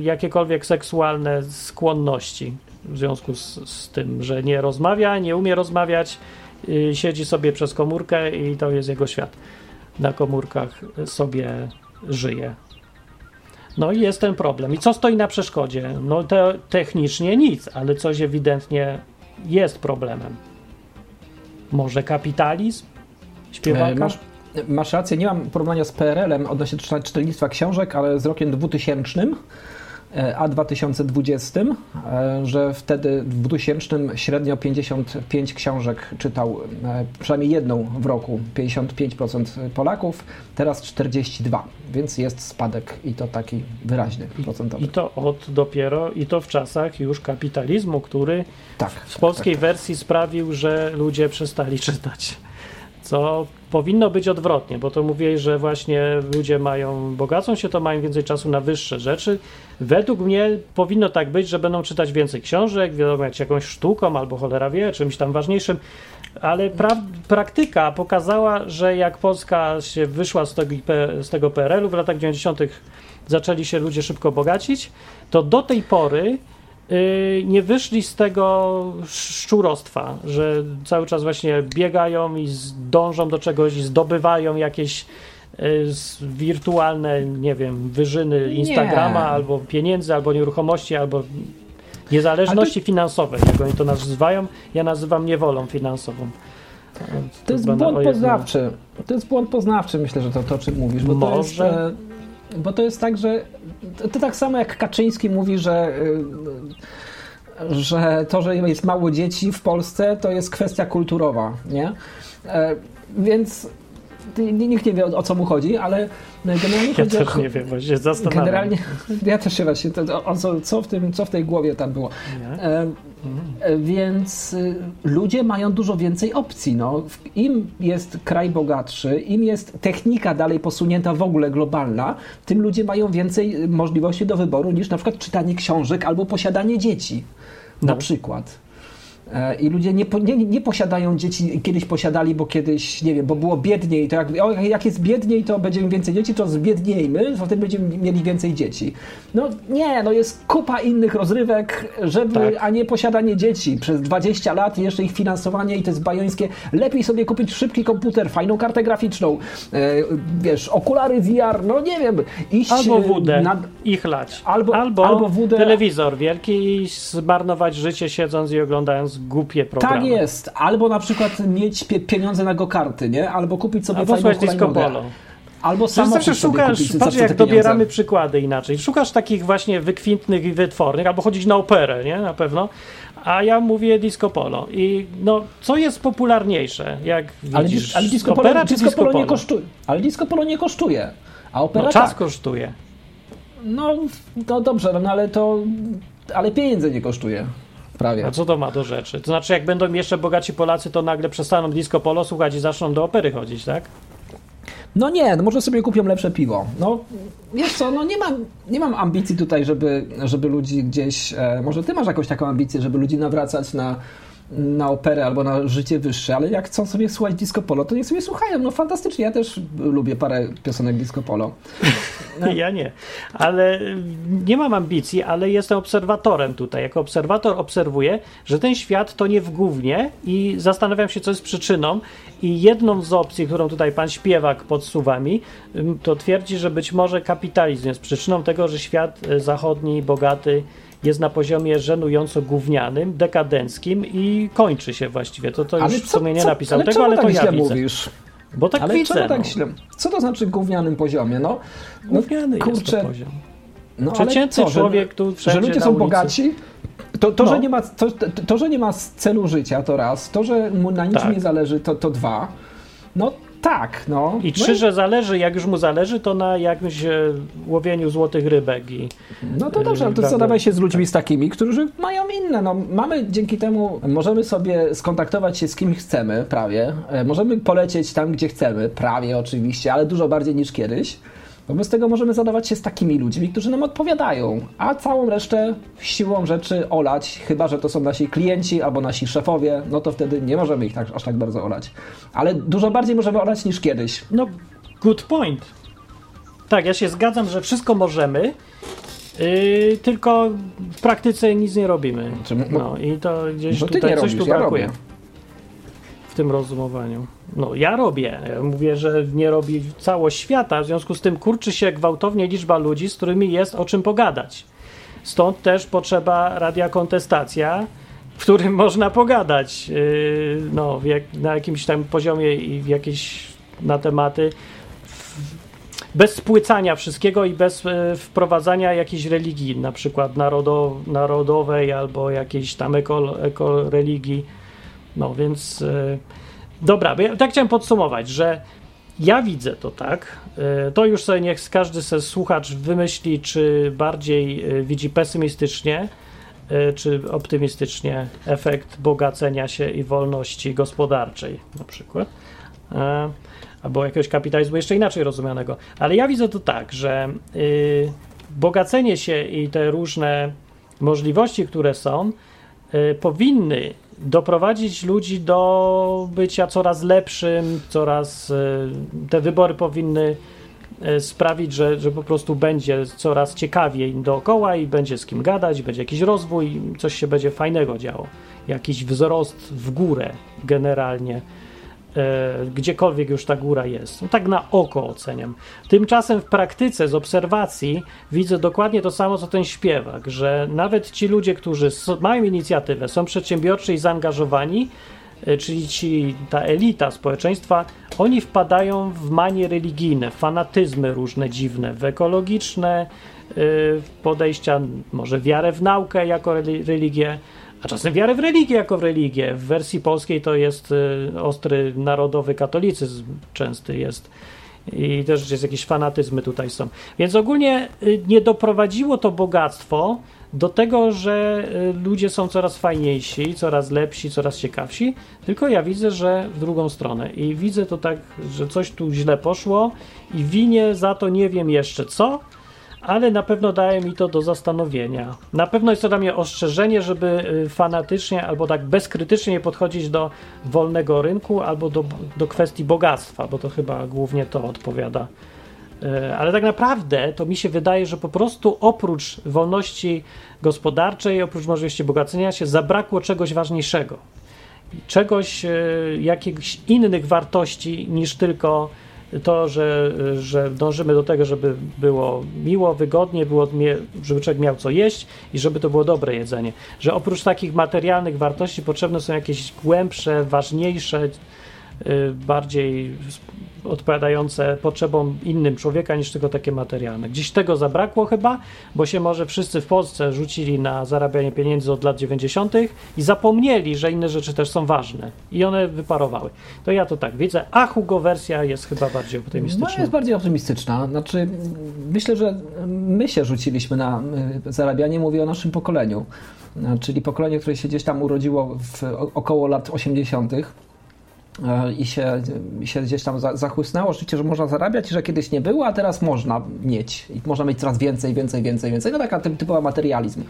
jakiekolwiek seksualne skłonności w związku z, z tym, że nie rozmawia, nie umie rozmawiać, siedzi sobie przez komórkę i to jest jego świat. Na komórkach sobie żyje. No i jest ten problem. I co stoi na przeszkodzie? No te, technicznie nic, ale coś ewidentnie jest problemem. Może kapitalizm? Śpiewaka? E, Masz, masz rację, nie mam porównania z PRL-em odnośnie czytelnictwa książek, ale z rokiem 2000 e, a 2020, e, że wtedy w 2000 średnio 55 książek czytał, e, przynajmniej jedną w roku, 55% Polaków, teraz 42, więc jest spadek i to taki wyraźny procentowy. I to od dopiero, i to w czasach już kapitalizmu, który Tak. w polskiej wersji sprawił, że ludzie przestali czytać. Co powinno być odwrotnie, bo to mówię, że właśnie ludzie mają, bogacą się, to mają więcej czasu na wyższe rzeczy. Według mnie powinno tak być, że będą czytać więcej książek, wiadomo, jak jakąś sztuką albo cholera wie, czymś tam ważniejszym, ale pra praktyka pokazała, że jak Polska się wyszła z tego, z tego PRL-u w latach 90., zaczęli się ludzie szybko bogacić, to do tej pory nie wyszli z tego szczurostwa, że cały czas właśnie biegają i dążą do czegoś i zdobywają jakieś z- wirtualne, nie wiem, wyżyny Instagrama, Nie. albo pieniędzy, albo nieruchomości, albo niezależności finansowej, jak oni to nazywają. Ja nazywam niewolą finansową. To jest Chyba na- błąd poznawczy. To jest błąd poznawczy, myślę, że to, to o czym mówisz. Bo to, jest, Może. e, bo to jest tak, że to, to tak samo jak Kaczyński mówi, że, e, że to, że jest mało dzieci w Polsce, to jest kwestia kulturowa, nie? E, Więc nikt nie wie o, o co mu chodzi, ale generalnie Ja chodzi o, też nie wiem, właśnie się zastanawiam. Generalnie, ja też się właśnie, to, o co, co, w tym, co w tej głowie tam było. Nie? E, Więc y, ludzie mają dużo więcej opcji. No. Im jest kraj bogatszy, im jest technika dalej posunięta w ogóle globalna, tym ludzie mają więcej y, możliwości do wyboru niż na przykład czytanie książek albo posiadanie dzieci. Na No. przykład. E, I ludzie nie, nie, nie posiadają dzieci, kiedyś posiadali, bo kiedyś, nie wiem, bo było biedniej, to jak, o, jak jest biedniej, to będziemy więcej dzieci, to zbiedniejmy, wtedy będziemy mieli więcej dzieci. No nie, no jest kupa innych rozrywek, żeby, Tak. a nie posiadanie dzieci przez 20 lat jeszcze ich finansowanie i to jest bajońskie. Lepiej sobie kupić szybki komputer, fajną kartę graficzną, e, wiesz, okulary VR, no nie wiem, iść Albo e, wódę na, i chlać. Albo- albo, albo wódę- telewizor wielki i zmarnować życie siedząc i oglądając głupie programy. Tak jest. Albo na przykład mieć pie pieniądze na go karty, nie? Albo kupić sobie Albo fajną disco polo. albo samochód zawsze sobie szukasz, kupić patrz jak dobieramy przykłady inaczej. Szukasz takich właśnie wykwintnych i wytwornych, albo chodzić na operę, nie? Na pewno. A ja mówię disco polo. I no, co jest popularniejsze? Jak Ale, widzisz, ale disco, polo, opera disco, disco polo nie kosztuje. Ale disco polo nie kosztuje. A opera No, czas tak. kosztuje. No, no dobrze, no ale to. Ale pieniędzy nie kosztuje. Prawie. A co to ma do rzeczy? To znaczy, jak będą jeszcze bogaci Polacy, to nagle przestaną disco polo słuchać i zaczną do opery chodzić, tak? No nie, no może sobie kupią lepsze piwo. No wiesz co, no nie mam, nie mam ambicji tutaj, żeby, żeby ludzi gdzieś. E, może ty masz jakąś taką ambicję, żeby ludzi nawracać na, na operę albo na życie wyższe, ale jak chcą sobie słuchać disco polo, to niech sobie słuchają. No fantastycznie, ja też lubię parę piosenek disco polo. No. Ja nie. Ale y, nie mam ambicji, ale jestem obserwatorem tutaj. Jako obserwator obserwuję, że ten świat to nie w gównie i zastanawiam się, co jest przyczyną. I jedną z opcji, którą tutaj pan śpiewak podsuwa mi, ym, to twierdzi, że być może kapitalizm jest przyczyną tego, że świat y, zachodni, bogaty jest na poziomie żenująco gównianym, dekadenckim i kończy się właściwie. To, to już w sumie nie napisał ale tego, ale tak to ja widzę. mówisz? Bo tak ale widzę. czemu tak no. źle? Co to znaczy gównianym poziomie? No, no Gówniany jest kurczę, to poziom. no, ale Przeciętny co, człowiek tu że ludzie są bogaci. To, to, No. że nie ma, to, to, że nie ma celu życia, to raz. To, że mu na niczym Tak. nie zależy, to, to dwa. No tak, no. I no trzy, że zależy, jak już mu zależy, to na jakimś e, łowieniu złotych rybek. I, No to dobrze, ale to zadawaj się z ludźmi z takimi, którzy mają inne. No, mamy dzięki temu, możemy sobie skontaktować się z kim chcemy, prawie. E, Możemy polecieć tam, gdzie chcemy, prawie oczywiście, ale dużo bardziej niż kiedyś. Wobec tego możemy zadawać się z takimi ludźmi, którzy nam odpowiadają, a całą resztę siłą rzeczy olać, chyba że to są nasi klienci albo nasi szefowie, no to wtedy nie możemy ich tak, aż tak bardzo olać. Ale dużo bardziej możemy olać niż kiedyś. no, good point. Tak, ja się zgadzam, że wszystko możemy, yy, tylko w praktyce nic nie robimy. No i to gdzieś ty tutaj coś robisz, tu ja brakuje. robię. Tym rozumowaniu. No, ja robię. Ja mówię, że nie robi całość świata, w związku z tym kurczy się gwałtownie liczba ludzi, z którymi jest o czym pogadać. Stąd też potrzeba radia kontestacja, w którym można pogadać yy, no, jak, na jakimś tam poziomie i w jakieś na tematy bez spłycania wszystkiego i bez e, wprowadzania jakiejś religii, na przykład narodo, narodowej albo jakiejś tam eko, eko. No więc e, dobra, ja tak chciałem podsumować, że ja widzę to tak. e, To już sobie niech każdy se słuchacz wymyśli, czy bardziej e, widzi pesymistycznie, czy optymistycznie efekt bogacenia się i wolności gospodarczej na przykład. Albo jakiegoś kapitalizmu jeszcze inaczej rozumianego. Ale ja widzę to tak, że bogacenie się i te różne możliwości, które są, powinny doprowadzić ludzi do bycia coraz lepszym, coraz y, te wybory powinny y, sprawić, że, że po prostu będzie coraz ciekawiej dookoła i będzie z kim gadać, będzie jakiś rozwój, coś się będzie fajnego działo, jakiś wzrost w górę generalnie. e, gdziekolwiek już ta góra jest. No, tak na oko oceniam. Tymczasem w praktyce, z obserwacji, widzę dokładnie to samo, co ten śpiewak, że nawet ci ludzie, którzy mają inicjatywę, są przedsiębiorczy i zaangażowani, e, czyli ci, ta elita społeczeństwa, oni wpadają w manie religijne, fanatyzmy różne dziwne, w ekologiczne e, podejścia, może wiarę w naukę jako reli- religię, a czasem wiarę w religię jako w religię. W wersji polskiej to jest y, ostry narodowy katolicyzm częsty jest. I też jest jakieś fanatyzmy tutaj są. Więc ogólnie y, nie doprowadziło to bogactwo do tego, że y, ludzie są coraz fajniejsi, coraz lepsi, coraz ciekawsi, tylko ja widzę, że w drugą stronę. I widzę to tak, że coś tu źle poszło i winię za to nie wiem jeszcze co, ale na pewno daje mi to do zastanowienia. Na pewno jest to dla mnie ostrzeżenie, żeby y, fanatycznie albo tak bezkrytycznie nie podchodzić do wolnego rynku albo do, do kwestii bogactwa, bo to chyba głównie to odpowiada. Y, Ale tak naprawdę to mi się wydaje, że po prostu oprócz wolności gospodarczej, oprócz możliwości bogacenia się, zabrakło czegoś ważniejszego. Czegoś, y, jakichś innych wartości niż tylko to, że, że dążymy do tego, żeby było miło, wygodnie, było, żeby człowiek miał co jeść i żeby to było dobre jedzenie. Że oprócz takich materialnych wartości potrzebne są jakieś głębsze, ważniejsze bardziej odpowiadające potrzebom innym człowieka niż tylko takie materialne. Gdzieś tego zabrakło chyba, bo się może wszyscy w Polsce rzucili na zarabianie pieniędzy od lat 90. i zapomnieli, że inne rzeczy też są ważne i one wyparowały. To ja to tak widzę, a Hugo wersja jest chyba bardziej optymistyczna. No jest bardziej optymistyczna. Znaczy, myślę, że my się rzuciliśmy na y, zarabianie, mówię o naszym pokoleniu. Y, Czyli pokolenie, które się gdzieś tam urodziło w około lat 80. i się, się gdzieś tam za- zachłysnęło życie, że można zarabiać że kiedyś nie było, a teraz można mieć. I można mieć coraz więcej, więcej, więcej, więcej. No taka ty- typowa materializm.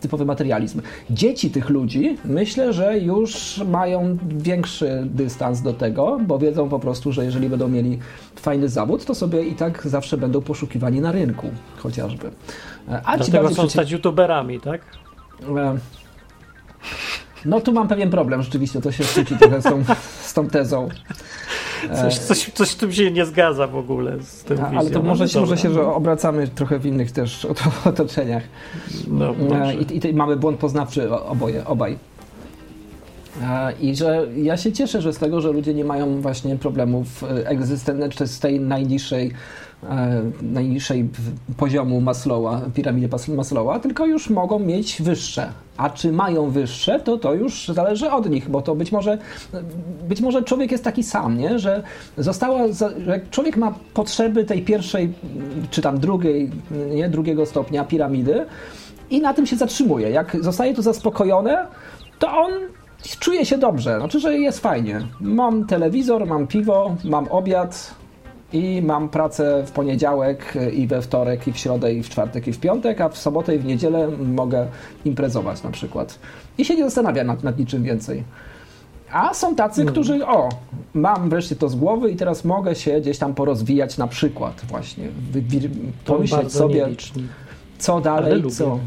Typowy materializm. Dzieci tych ludzi myślę, że już mają większy dystans do tego, bo wiedzą po prostu, że jeżeli będą mieli fajny zawód, to sobie i tak zawsze będą poszukiwani na rynku chociażby. A ci Dlatego bardziej chcą przeci- stać youtuberami, tak? E, No tu mam pewien problem, rzeczywiście, to się szczyci trochę z tą, z tą tezą. E, Coś, coś, coś w tym się nie zgadza w ogóle z tym a- Ale to może, No się, może się, że obracamy trochę w innych też ot- otoczeniach. No, E. I, I mamy błąd poznawczy oboje, obaj. E, I że ja się cieszę, że z tego, że ludzie nie mają właśnie problemów egzystencyjnych z tej najniższej, e, najniższej w- poziomu Maslowa, piramidy Maslowa, tylko już mogą mieć wyższe. A czy mają wyższe, to to już zależy od nich, bo to być może, być może człowiek jest taki sam, nie? że została, że człowiek ma potrzeby tej pierwszej, czy tam drugiej, nie, drugiego stopnia piramidy, i na tym się zatrzymuje. Jak zostaje to zaspokojone, to on czuje się dobrze. Znaczy, że jest fajnie. Mam telewizor, mam piwo, mam obiad i mam pracę w poniedziałek i we wtorek i w środę i w czwartek i w piątek, a w sobotę i w niedzielę mogę imprezować na przykład. I się nie zastanawia nad, nad niczym więcej. A są tacy, którzy, o, mam wreszcie to z głowy i teraz mogę się gdzieś tam porozwijać na przykład właśnie, wy, pomyśleć sobie, nieliczni. co Ale dalej, co.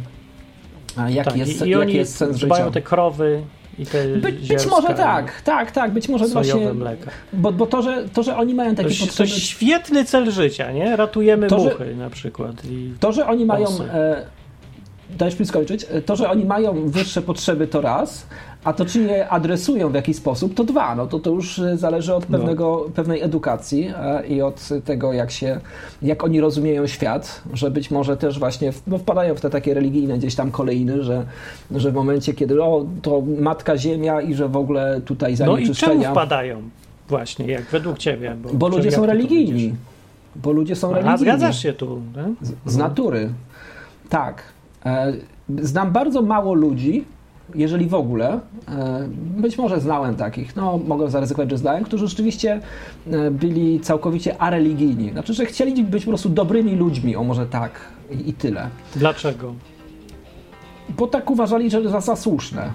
A jaki tak, jest, i, i jaki oni jest sens dbają życia? te krowy i te By, być może tak, tak, tak, być może właśnie, mleka. bo, bo to, że, to, że oni mają To, takie to potrzeby, jest świetny cel życia, nie? Ratujemy To, że- muchy na przykład. To, że oni mają, e, dajesz mi skończyć, E, to, że oni mają wyższe potrzeby to raz, a to czy je adresują w jakiś sposób to dwa, no to to już e, zależy od No. pewnego, pewnej edukacji e, i od tego, jak się, jak oni rozumieją świat, że być może też właśnie w, no wpadają w te takie religijne gdzieś tam kolejny, że, że w momencie, kiedy o, to Matka Ziemia i że w ogóle tutaj no i czemu zanieczyszczenia... wpadają? Właśnie, jak według ciebie. Bo, Bo ludzie są religijni. Bo ludzie są A religijni. zgadzasz się tu, tak? Z natury. Tak. E, Znam bardzo mało ludzi, jeżeli w ogóle, e, być może znałem takich, no mogę zaryzykować, że znałem, którzy rzeczywiście e, byli całkowicie areligijni. Znaczy, że chcieli być po prostu dobrymi ludźmi, o może tak i, i tyle. Dlaczego? Bo tak uważali, że za, za słuszne.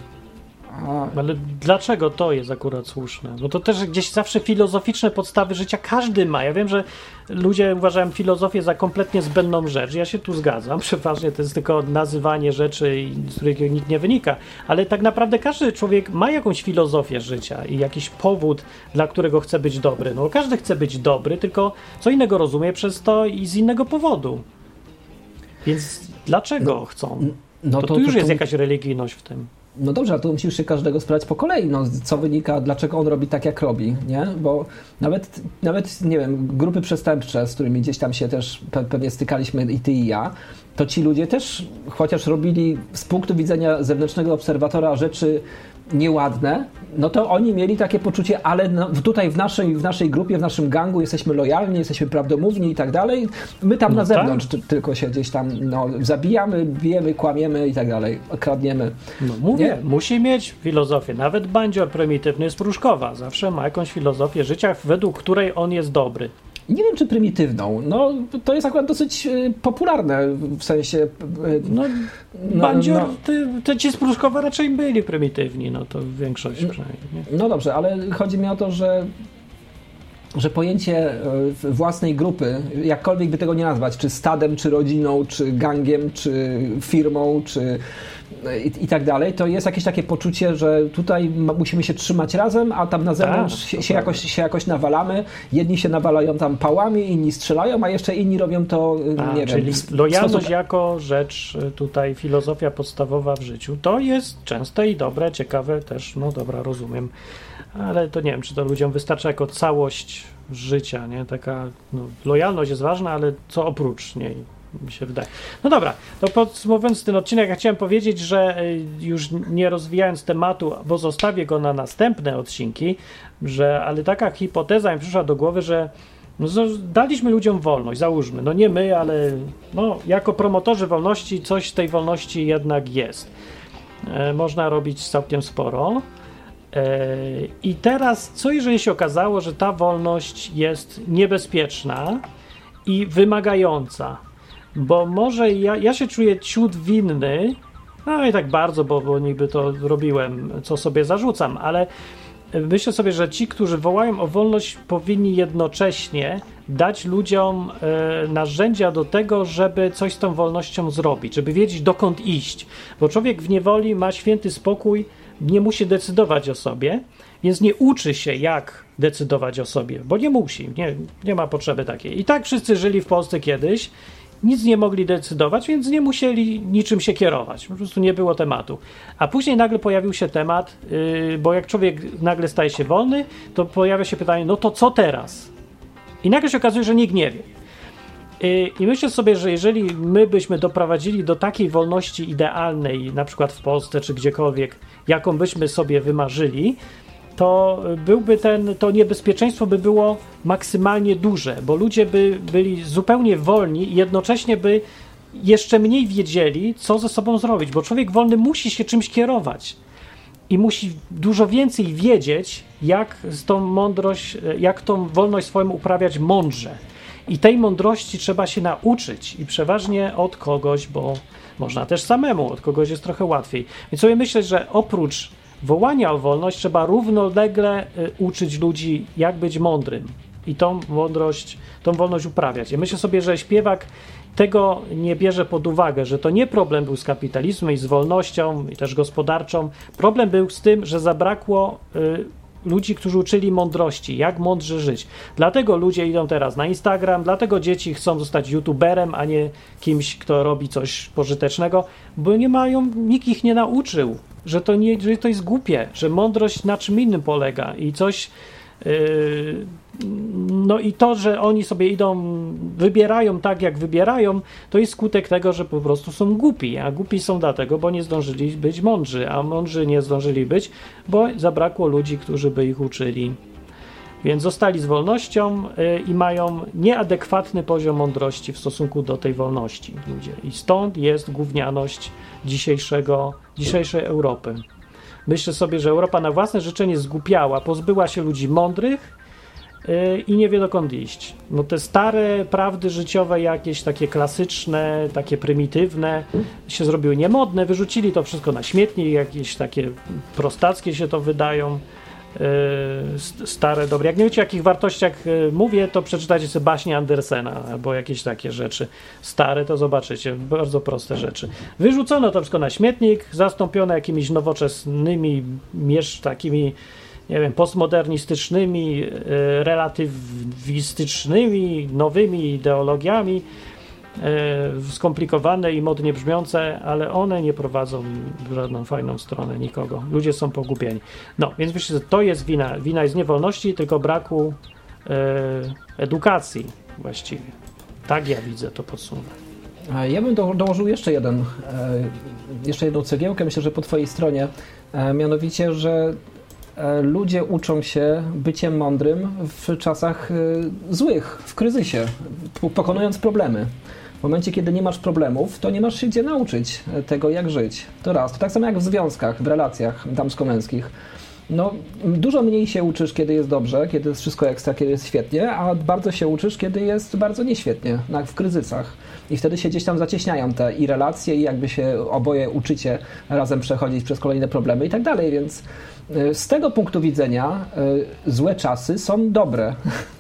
A, Ale dlaczego to jest akurat słuszne? Bo to też gdzieś zawsze filozoficzne podstawy życia każdy ma. Ja wiem, że ludzie uważają filozofię za kompletnie zbędną rzecz. Ja się tu zgadzam. Przeważnie to jest tylko nazywanie rzeczy, z których nikt nie wynika. Ale tak naprawdę każdy człowiek ma jakąś filozofię życia i jakiś powód, dla którego chce być dobry. No każdy chce być dobry, tylko co innego rozumie przez to i z innego powodu. Więc dlaczego chcą? no To, tu już jest jakaś religijność w tym. No dobrze, ale to musisz się każdego sprawdzić po kolei, no, co wynika, dlaczego on robi tak, jak robi, nie? Bo nawet, nawet, nie wiem, grupy przestępcze, z którymi gdzieś tam się też pe pewnie stykaliśmy i ty i ja, to ci ludzie też, chociaż robili z punktu widzenia zewnętrznego obserwatora rzeczy nieładne, no to oni mieli takie poczucie, ale no, tutaj w naszej, w naszej grupie, w naszym gangu jesteśmy lojalni, jesteśmy prawdomówni i tak dalej. My tam No na tak. zewnątrz ty, tylko się gdzieś tam no, zabijamy, bijemy, kłamiemy i tak dalej, kradniemy. No mówię, Nie. musi mieć filozofię. Nawet bandzior prymitywny jest Pruszkowa. Zawsze ma jakąś filozofię życia, według której on jest dobry. Nie wiem, czy prymitywną. No, to jest akurat dosyć y, popularne w sensie. y, No, No, bandzior, no. Ty, te ci z Pruszkowa raczej byli prymitywni, no to większość przynajmniej. Nie? No dobrze, ale chodzi mi o to, że że pojęcie y, własnej grupy, jakkolwiek by tego nie nazwać, czy stadem, czy rodziną, czy gangiem, czy firmą, czy i, i tak dalej, to jest jakieś takie poczucie, że tutaj musimy się trzymać razem, a tam na zewnątrz Tak, się, się, jakoś, się jakoś nawalamy. Jedni się nawalają tam pałami, inni strzelają, a jeszcze inni robią to, y, A, nie czyli wiem. w lojalność sposób- jako rzecz y, tutaj, filozofia podstawowa w życiu, to jest częste i dobre, ciekawe też, no dobra, rozumiem. Ale to nie wiem, czy to ludziom wystarcza jako całość życia, nie? Taka no, lojalność jest ważna, ale co oprócz niej, mi się wydaje. No dobra, to podsumowując ten odcinek, ja chciałem powiedzieć, że y, już nie rozwijając tematu, bo zostawię go na następne odcinki, że, ale taka hipoteza mi przyszła do głowy, że no, daliśmy ludziom wolność, załóżmy, no nie my, ale no, jako promotorzy wolności coś z tej wolności jednak jest. E, można robić całkiem sporo. E, I teraz, co jeżeli się okazało, że ta wolność jest niebezpieczna i wymagająca? Bo może ja, ja się czuję ciut winny, no i tak bardzo, bo, bo niby to robiłem, co sobie zarzucam, ale myślę sobie, że ci, którzy wołają o wolność, powinni jednocześnie dać ludziom e, narzędzia do tego, żeby coś z tą wolnością zrobić, żeby wiedzieć dokąd iść. Bo człowiek w niewoli ma święty spokój, nie musi decydować o sobie, więc nie uczy się, jak decydować o sobie, bo nie musi, nie, nie ma potrzeby takiej. I tak wszyscy żyli w Polsce kiedyś, nic nie mogli decydować, więc nie musieli niczym się kierować. Po prostu nie było tematu. A później nagle pojawił się temat, yy, bo jak człowiek nagle staje się wolny, to pojawia się pytanie, no to co teraz? I nagle się okazuje, że nikt nie wie. Yy, I myślę sobie, że jeżeli my byśmy doprowadzili do takiej wolności idealnej, na przykład w Polsce czy gdziekolwiek, jaką byśmy sobie wymarzyli, to byłby ten, to niebezpieczeństwo by było maksymalnie duże, bo ludzie by byli zupełnie wolni i jednocześnie by jeszcze mniej wiedzieli, co ze sobą zrobić, bo człowiek wolny musi się czymś kierować i musi dużo więcej wiedzieć, jak tą mądrość, jak tą wolność swoją uprawiać mądrze. I tej mądrości trzeba się nauczyć i przeważnie od kogoś, bo można też samemu, od kogoś jest trochę łatwiej. Więc sobie myślę, że oprócz wołania o wolność trzeba równolegle y, uczyć ludzi, jak być mądrym i tą mądrość, tą wolność uprawiać. I myślę sobie, że śpiewak tego nie bierze pod uwagę, że to nie problem był z kapitalizmem i z wolnością i też gospodarczą. Problem był z tym, że zabrakło y, ludzi, którzy uczyli mądrości, jak mądrze żyć. Dlatego ludzie idą teraz na Instagram, dlatego dzieci chcą zostać youtuberem, a nie kimś, kto robi coś pożytecznego, bo nie mają, nikt ich nie nauczył, że to, nie, że to jest głupie, że mądrość na czym innym polega i coś. Yy, no i to, że oni sobie idą, wybierają tak, jak wybierają, to jest skutek tego, że po prostu są głupi. A głupi są dlatego, bo nie zdążyli być mądrzy, a mądrzy nie zdążyli być, bo zabrakło ludzi, którzy by ich uczyli. Więc zostali z wolnością y, i mają nieadekwatny poziom mądrości w stosunku do tej wolności ludzie. I stąd jest gównianość dzisiejszego, dzisiejszej Europy. Myślę sobie, że Europa na własne życzenie zgłupiała, pozbyła się ludzi mądrych yy, i nie wie dokąd iść. No te stare prawdy życiowe, jakieś takie klasyczne, takie prymitywne, się zrobiły niemodne, wyrzucili to wszystko na śmietnik, jakieś takie prostackie się to wydają. St- stare, dobre. Jak nie wiecie, o jakich wartościach yy, mówię, to przeczytajcie sobie baśnie Andersena albo jakieś takie rzeczy. Stare to zobaczycie, bardzo proste rzeczy. Wyrzucono to wszystko na śmietnik, zastąpione jakimiś nowoczesnymi, miesz takimi, nie wiem, postmodernistycznymi, yy, relatywistycznymi, nowymi ideologiami skomplikowane i modnie brzmiące, ale one nie prowadzą w żadną fajną stronę nikogo. Ludzie są pogubieni. No, więc myślę, że to jest wina. Wina jest nie wolności, tylko braku e, edukacji właściwie. Tak ja widzę to podsumowanie. Ja bym do, dołożył jeszcze jeden, e, jeszcze jedną cegiełkę, myślę, że po Twojej stronie, e, mianowicie, że e, ludzie uczą się byciem mądrym w czasach e, złych, w kryzysie, pokonując problemy. W momencie, kiedy nie masz problemów, to nie masz się gdzie nauczyć e, tego, jak żyć. To raz. To tak samo jak w związkach, w relacjach damsko-męskich. No, dużo mniej się uczysz, kiedy jest dobrze, kiedy jest wszystko ekstra, kiedy jest świetnie, a bardzo się uczysz, kiedy jest bardzo nieświetnie, w kryzysach. I wtedy się gdzieś tam zacieśniają te i relacje, i jakby się oboje uczycie razem przechodzić przez kolejne problemy i tak dalej. Więc y, z tego punktu widzenia y, złe czasy są dobre.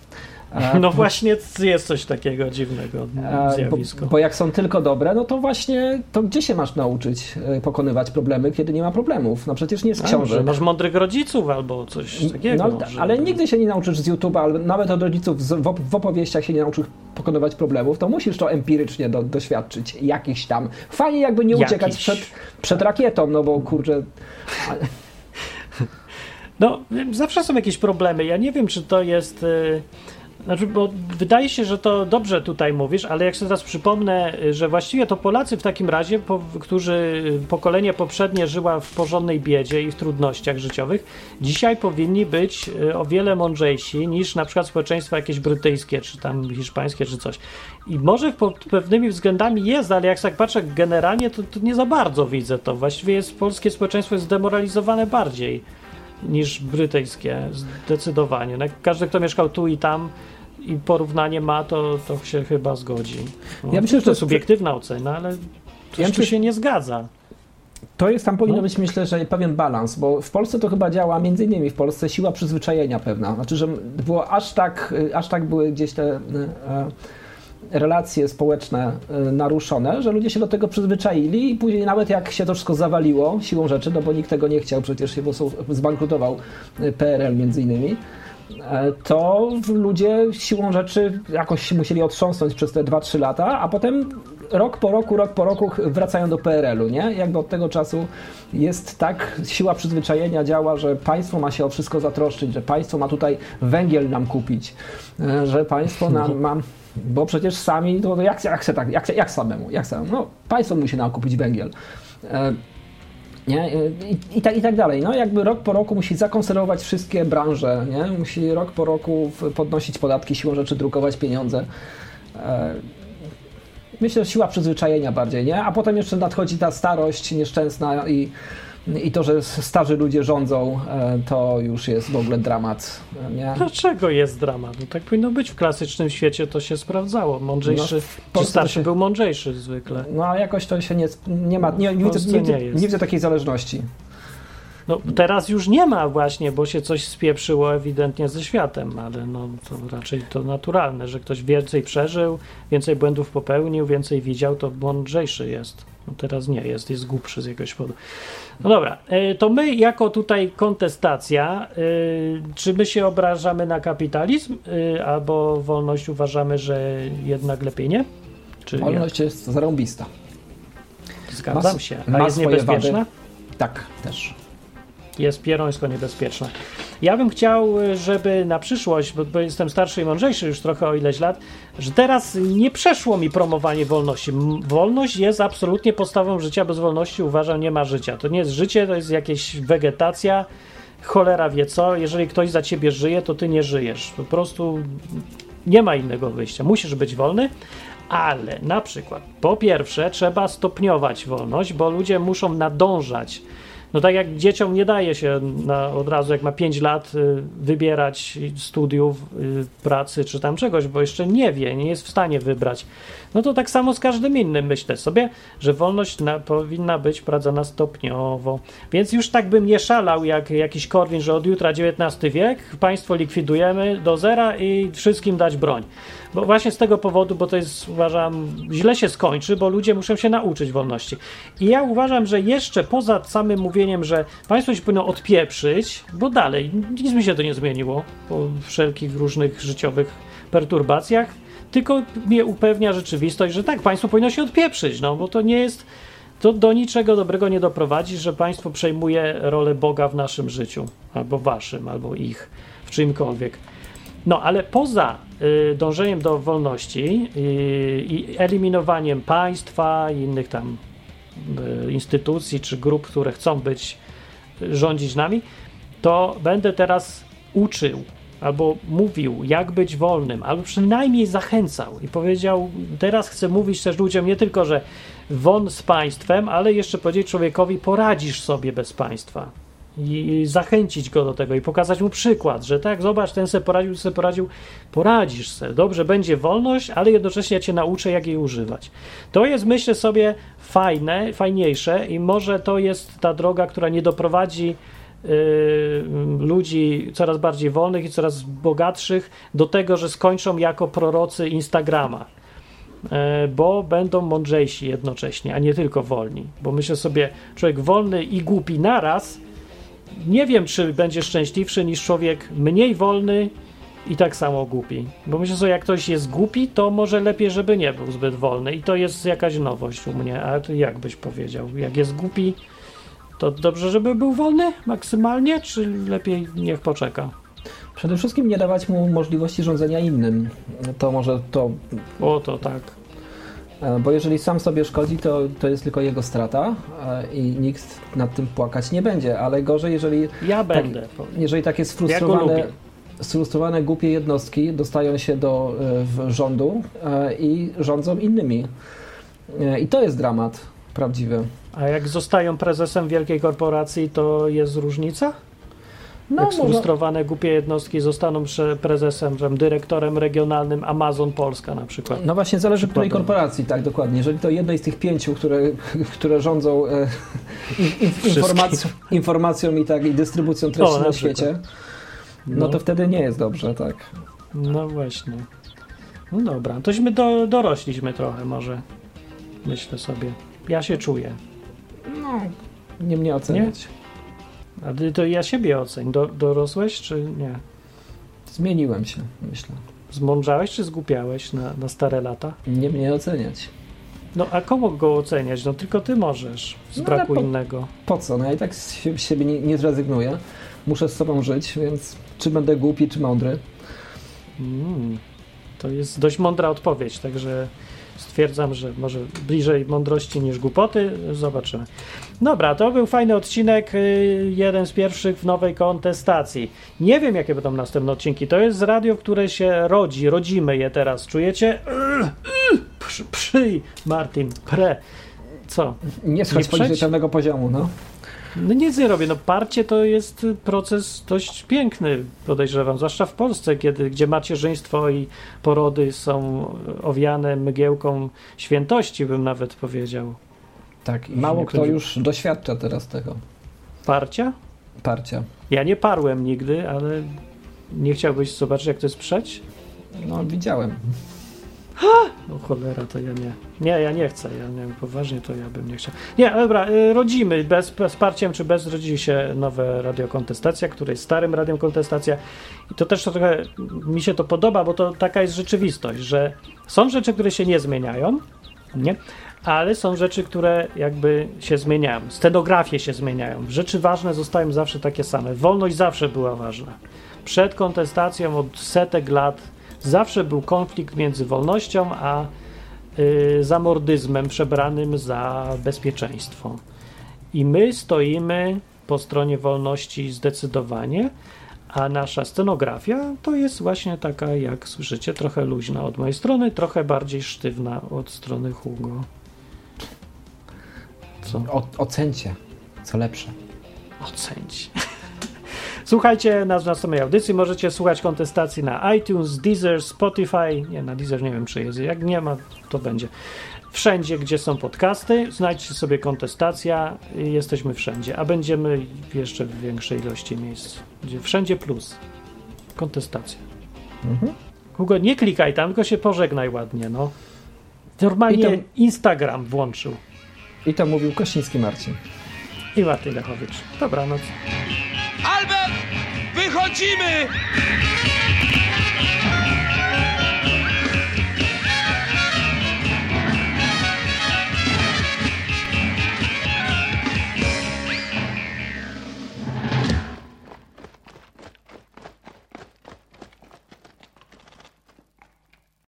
A, No właśnie jest coś takiego dziwnego a, bo, zjawisko. bo jak są tylko dobre, no to właśnie to gdzie się masz nauczyć e, pokonywać problemy, kiedy nie ma problemów? No przecież nie z książek. masz mądrych rodziców albo coś takiego. No, że- ale nigdy się nie nauczysz z YouTube'a, albo nawet od rodziców w, op- w opowieściach się nie nauczysz pokonywać problemów, to musisz to empirycznie do, doświadczyć. Jakiś tam. Fajnie jakby nie uciekać Jakiś. przed, przed rakietą, no bo kurczę. No, zawsze są jakieś problemy. Ja nie wiem, czy to jest. y, Znaczy, bo wydaje się, że to dobrze tutaj mówisz, ale jak sobie teraz przypomnę, że właściwie to Polacy w takim razie, po, którzy y, pokolenie poprzednie żyła w porządnej biedzie i w trudnościach życiowych, dzisiaj powinni być y, o wiele mądrzejsi niż na przykład społeczeństwa jakieś brytyjskie, czy tam hiszpańskie, czy coś. I może pod pewnymi względami jest, ale jak tak patrzę generalnie, to, to nie za bardzo widzę to. Właściwie jest polskie społeczeństwo jest zdemoralizowane bardziej niż brytyjskie, zdecydowanie. No, każdy, kto mieszkał tu i tam i porównanie ma, to, to się chyba zgodzi. No, Ja myślę, że to jest subiektywna ocena, ale coś Ja tu myślę- się nie zgadza. To jest tam powinno No. być, myślę, że pewien balans, bo w Polsce to chyba działa między innymi w Polsce siła przyzwyczajenia pewna. Znaczy, że było aż tak, aż tak były gdzieś te e, relacje społeczne e, naruszone, że ludzie się do tego przyzwyczaili i później nawet jak się to wszystko zawaliło siłą rzeczy, no bo nikt tego nie chciał, przecież się zbankrutował e, PRL między innymi, to ludzie siłą rzeczy jakoś musieli otrząsnąć przez te 2-3 lata, a potem rok po roku, rok po roku wracają do PRL-u, nie? Jakby od tego czasu jest tak, siła przyzwyczajenia działa, że państwo ma się o wszystko zatroszczyć, że państwo ma tutaj węgiel nam kupić, e, że państwo nam ma... Bo przecież sami, to jak, jak, tak, jak, jak samemu, jak samemu? No, państwo musi nam kupić węgiel. Nie? I, i, tak, I tak dalej. No, jakby rok po roku musi zakonserwować wszystkie branże, nie? musi rok po roku podnosić podatki, siłą rzeczy drukować pieniądze. E, Myślę, że siła przyzwyczajenia bardziej, nie? A potem jeszcze nadchodzi ta starość nieszczęsna i, i to, że starzy ludzie rządzą, e, to już jest w ogóle dramat, nie? Dlaczego jest dramat? No tak powinno być w klasycznym świecie, to się sprawdzało. Mądrzejszy, No, starszy się- był mądrzejszy zwykle. No a jakoś to się nie, nie ma, nie, nie, widzę, nie, nie nie widzę takiej zależności. No teraz już nie ma właśnie, bo się coś spieprzyło ewidentnie ze światem, ale no to raczej to naturalne, że ktoś więcej przeżył, więcej błędów popełnił, więcej widział, to mądrzejszy jest. No teraz nie jest, jest głupszy z jakiegoś powodu. No dobra, y, to my jako tutaj kontestacja, y, czy my się obrażamy na kapitalizm, y, albo wolność uważamy, że jednak lepiej nie? Czy Wolność jest zarąbista. nie? Zgadzam ma- się. ma A jest niebezpieczna? wady. Tak, też. Jest pierońsko niebezpieczna. Ja bym chciał, żeby na przyszłość, bo, bo jestem starszy i mądrzejszy już trochę o ileś lat, że teraz nie przeszło mi promowanie wolności. Wolność jest absolutnie podstawą życia. Bez wolności uważam nie ma życia. To nie jest życie, to jest jakieś wegetacja. Cholera wie co. Jeżeli ktoś za ciebie żyje, to ty nie żyjesz. Po prostu nie ma innego wyjścia. Musisz być wolny. Ale na przykład, po pierwsze, trzeba stopniować wolność, bo ludzie muszą nadążać. No tak jak dzieciom nie daje się na, od razu, jak ma 5 lat, y, wybierać studiów, y, pracy czy tam czegoś, bo jeszcze nie wie, nie jest w stanie wybrać. No to tak samo z każdym innym myślę sobie, że wolność na, powinna być wprowadzana stopniowo. Więc już tak bym nie szalał jak jakiś Korwin, że od jutra XIX wiek, państwo likwidujemy do zera i wszystkim dać broń. Bo właśnie z tego powodu, bo to jest, uważam, źle się skończy, bo ludzie muszą się nauczyć wolności. I ja uważam, że jeszcze poza samym mówieniem, że państwo się powinno odpieprzyć, bo dalej nic mi się to nie zmieniło po wszelkich różnych życiowych perturbacjach, tylko mnie upewnia rzeczywistość, że tak, państwo powinno się odpieprzyć, no bo to nie jest, to do niczego dobrego nie doprowadzi, że państwo przejmuje rolę Boga w naszym życiu, albo waszym, albo ich, w czymkolwiek. No, ale poza y, dążeniem do wolności y, i eliminowaniem państwa i innych tam y, instytucji czy grup, które chcą być, rządzić nami, to będę teraz uczył albo mówił, jak być wolnym, albo przynajmniej zachęcał i powiedział, teraz chcę mówić też ludziom nie tylko, że won z państwem, ale jeszcze powiedzieć człowiekowi, poradzisz sobie bez państwa i zachęcić go do tego i pokazać mu przykład, że tak, zobacz, ten se poradził, se poradził, poradzisz se. Dobrze, będzie wolność, ale jednocześnie ja cię nauczę, jak jej używać. To jest, myślę sobie, fajne, fajniejsze i może to jest ta droga, która nie doprowadzi ludzi coraz bardziej wolnych i coraz bogatszych do tego, że skończą jako prorocy Instagrama. E, bo będą mądrzejsi jednocześnie, a nie tylko wolni. Bo myślę sobie, człowiek wolny i głupi naraz, nie wiem, czy będzie szczęśliwszy niż człowiek mniej wolny i tak samo głupi. Bo myślę sobie, jak ktoś jest głupi, to może lepiej, żeby nie był zbyt wolny. I to jest jakaś nowość u mnie. A ty jak byś powiedział? Jak jest głupi, to dobrze, żeby był wolny maksymalnie, czy lepiej niech poczeka? Przede wszystkim nie dawać mu możliwości rządzenia innym. To może to. O, to tak. e, Bo jeżeli sam sobie szkodzi, to, to jest tylko jego strata e, i nikt nad tym płakać nie będzie. Ale gorzej, jeżeli, Ja będę. jeżeli takie Ja sfrustrowane, lubię. sfrustrowane głupie jednostki dostają się do e, rządu i rządzą innymi. I to jest dramat prawdziwy. A jak zostają prezesem wielkiej korporacji, to jest różnica? No, jak może- sfrustrowane głupie jednostki zostaną prezesem, dyrektorem regionalnym Amazon Polska na przykład. No właśnie, zależy której Przykładowo. korporacji, tak dokładnie. Jeżeli to jednej z tych pięciu, które, które rządzą e, in, in, informacją, i, tak, i dystrybucją treści O, na na, świecie, no. No. to wtedy nie jest dobrze, tak. No właśnie. No dobra, tośmy do, dorośliśmy trochę może. Myślę sobie. Ja się czuję. No, nie mnie oceniać. A ty, to ja siebie oceń. Do, dorosłeś czy nie? Zmieniłem się, myślę. Zmądrzałeś czy zgłupiałeś na, na stare lata? Nie mnie oceniać. No a komu go oceniać? No tylko ty możesz. Z No, braku po- innego. Po co? No ja i tak z siebie nie, nie zrezygnuję. Muszę z sobą żyć, więc czy będę głupi, czy mądry. Mm, to jest dość mądra odpowiedź, także stwierdzam, że może bliżej mądrości niż głupoty. Zobaczymy. Dobra, to był fajny odcinek, y, jeden z pierwszych w nowej kontestacji. Nie wiem, jakie będą następne odcinki. To jest radio, które się rodzi, rodzimy je teraz. Czujecie? Przy, przyj, Martin, pre. Co? Nie schodź poniżej pewnego poziomu, no. No nic nie robię. No parcie to jest proces dość piękny, podejrzewam, zwłaszcza w Polsce, kiedy, gdzie macierzyństwo i porody są owiane mgiełką świętości, bym nawet powiedział. Tak, i mało kto już doświadcza teraz tego Parcia? parcia. Ja nie parłem nigdy, ale nie chciałbyś zobaczyć, jak to jest przeć? No, widziałem. No cholera, to ja nie. Nie, ja nie chcę. Ja nie poważnie to ja bym nie chciał. Nie, dobra, y, rodzimy. Bez, bez wsparciem czy bez rodzi się nowe Radio Kontestacja, które jest starym Radiem Kontestacja. I to też trochę mi się to podoba, bo to taka jest rzeczywistość, że są rzeczy, które się nie zmieniają, nie? Ale są rzeczy, które jakby się zmieniają. Scenografie się zmieniają. Rzeczy ważne zostają zawsze takie same. Wolność zawsze była ważna. Przed kontestacją od setek lat zawsze był konflikt między wolnością a y, zamordyzmem przebranym za bezpieczeństwo. I my stoimy po stronie wolności zdecydowanie, a nasza scenografia to jest właśnie taka, jak słyszycie, trochę luźna od mojej strony, trochę bardziej sztywna od strony Hugo. Co? O, ocencie, co lepsze. Ocenć. Słuchajcie nas w następnej audycji. Możecie słuchać kontestacji na iTunes, Deezer, Spotify. Nie, na Deezer nie wiem, czy jest. Jak nie ma, to będzie. Wszędzie, gdzie są podcasty, znajdźcie sobie kontestacja. i Jesteśmy wszędzie, a będziemy jeszcze w większej ilości miejsc. Gdzie wszędzie plus. Kontestacja. Mhm. Hugo, nie klikaj tam, tylko się pożegnaj ładnie, no. Normalnie to- Instagram włączył. I to mówił Kościński Marcin. I Marty Lechowicz. Dobranoc. Albert, wychodzimy!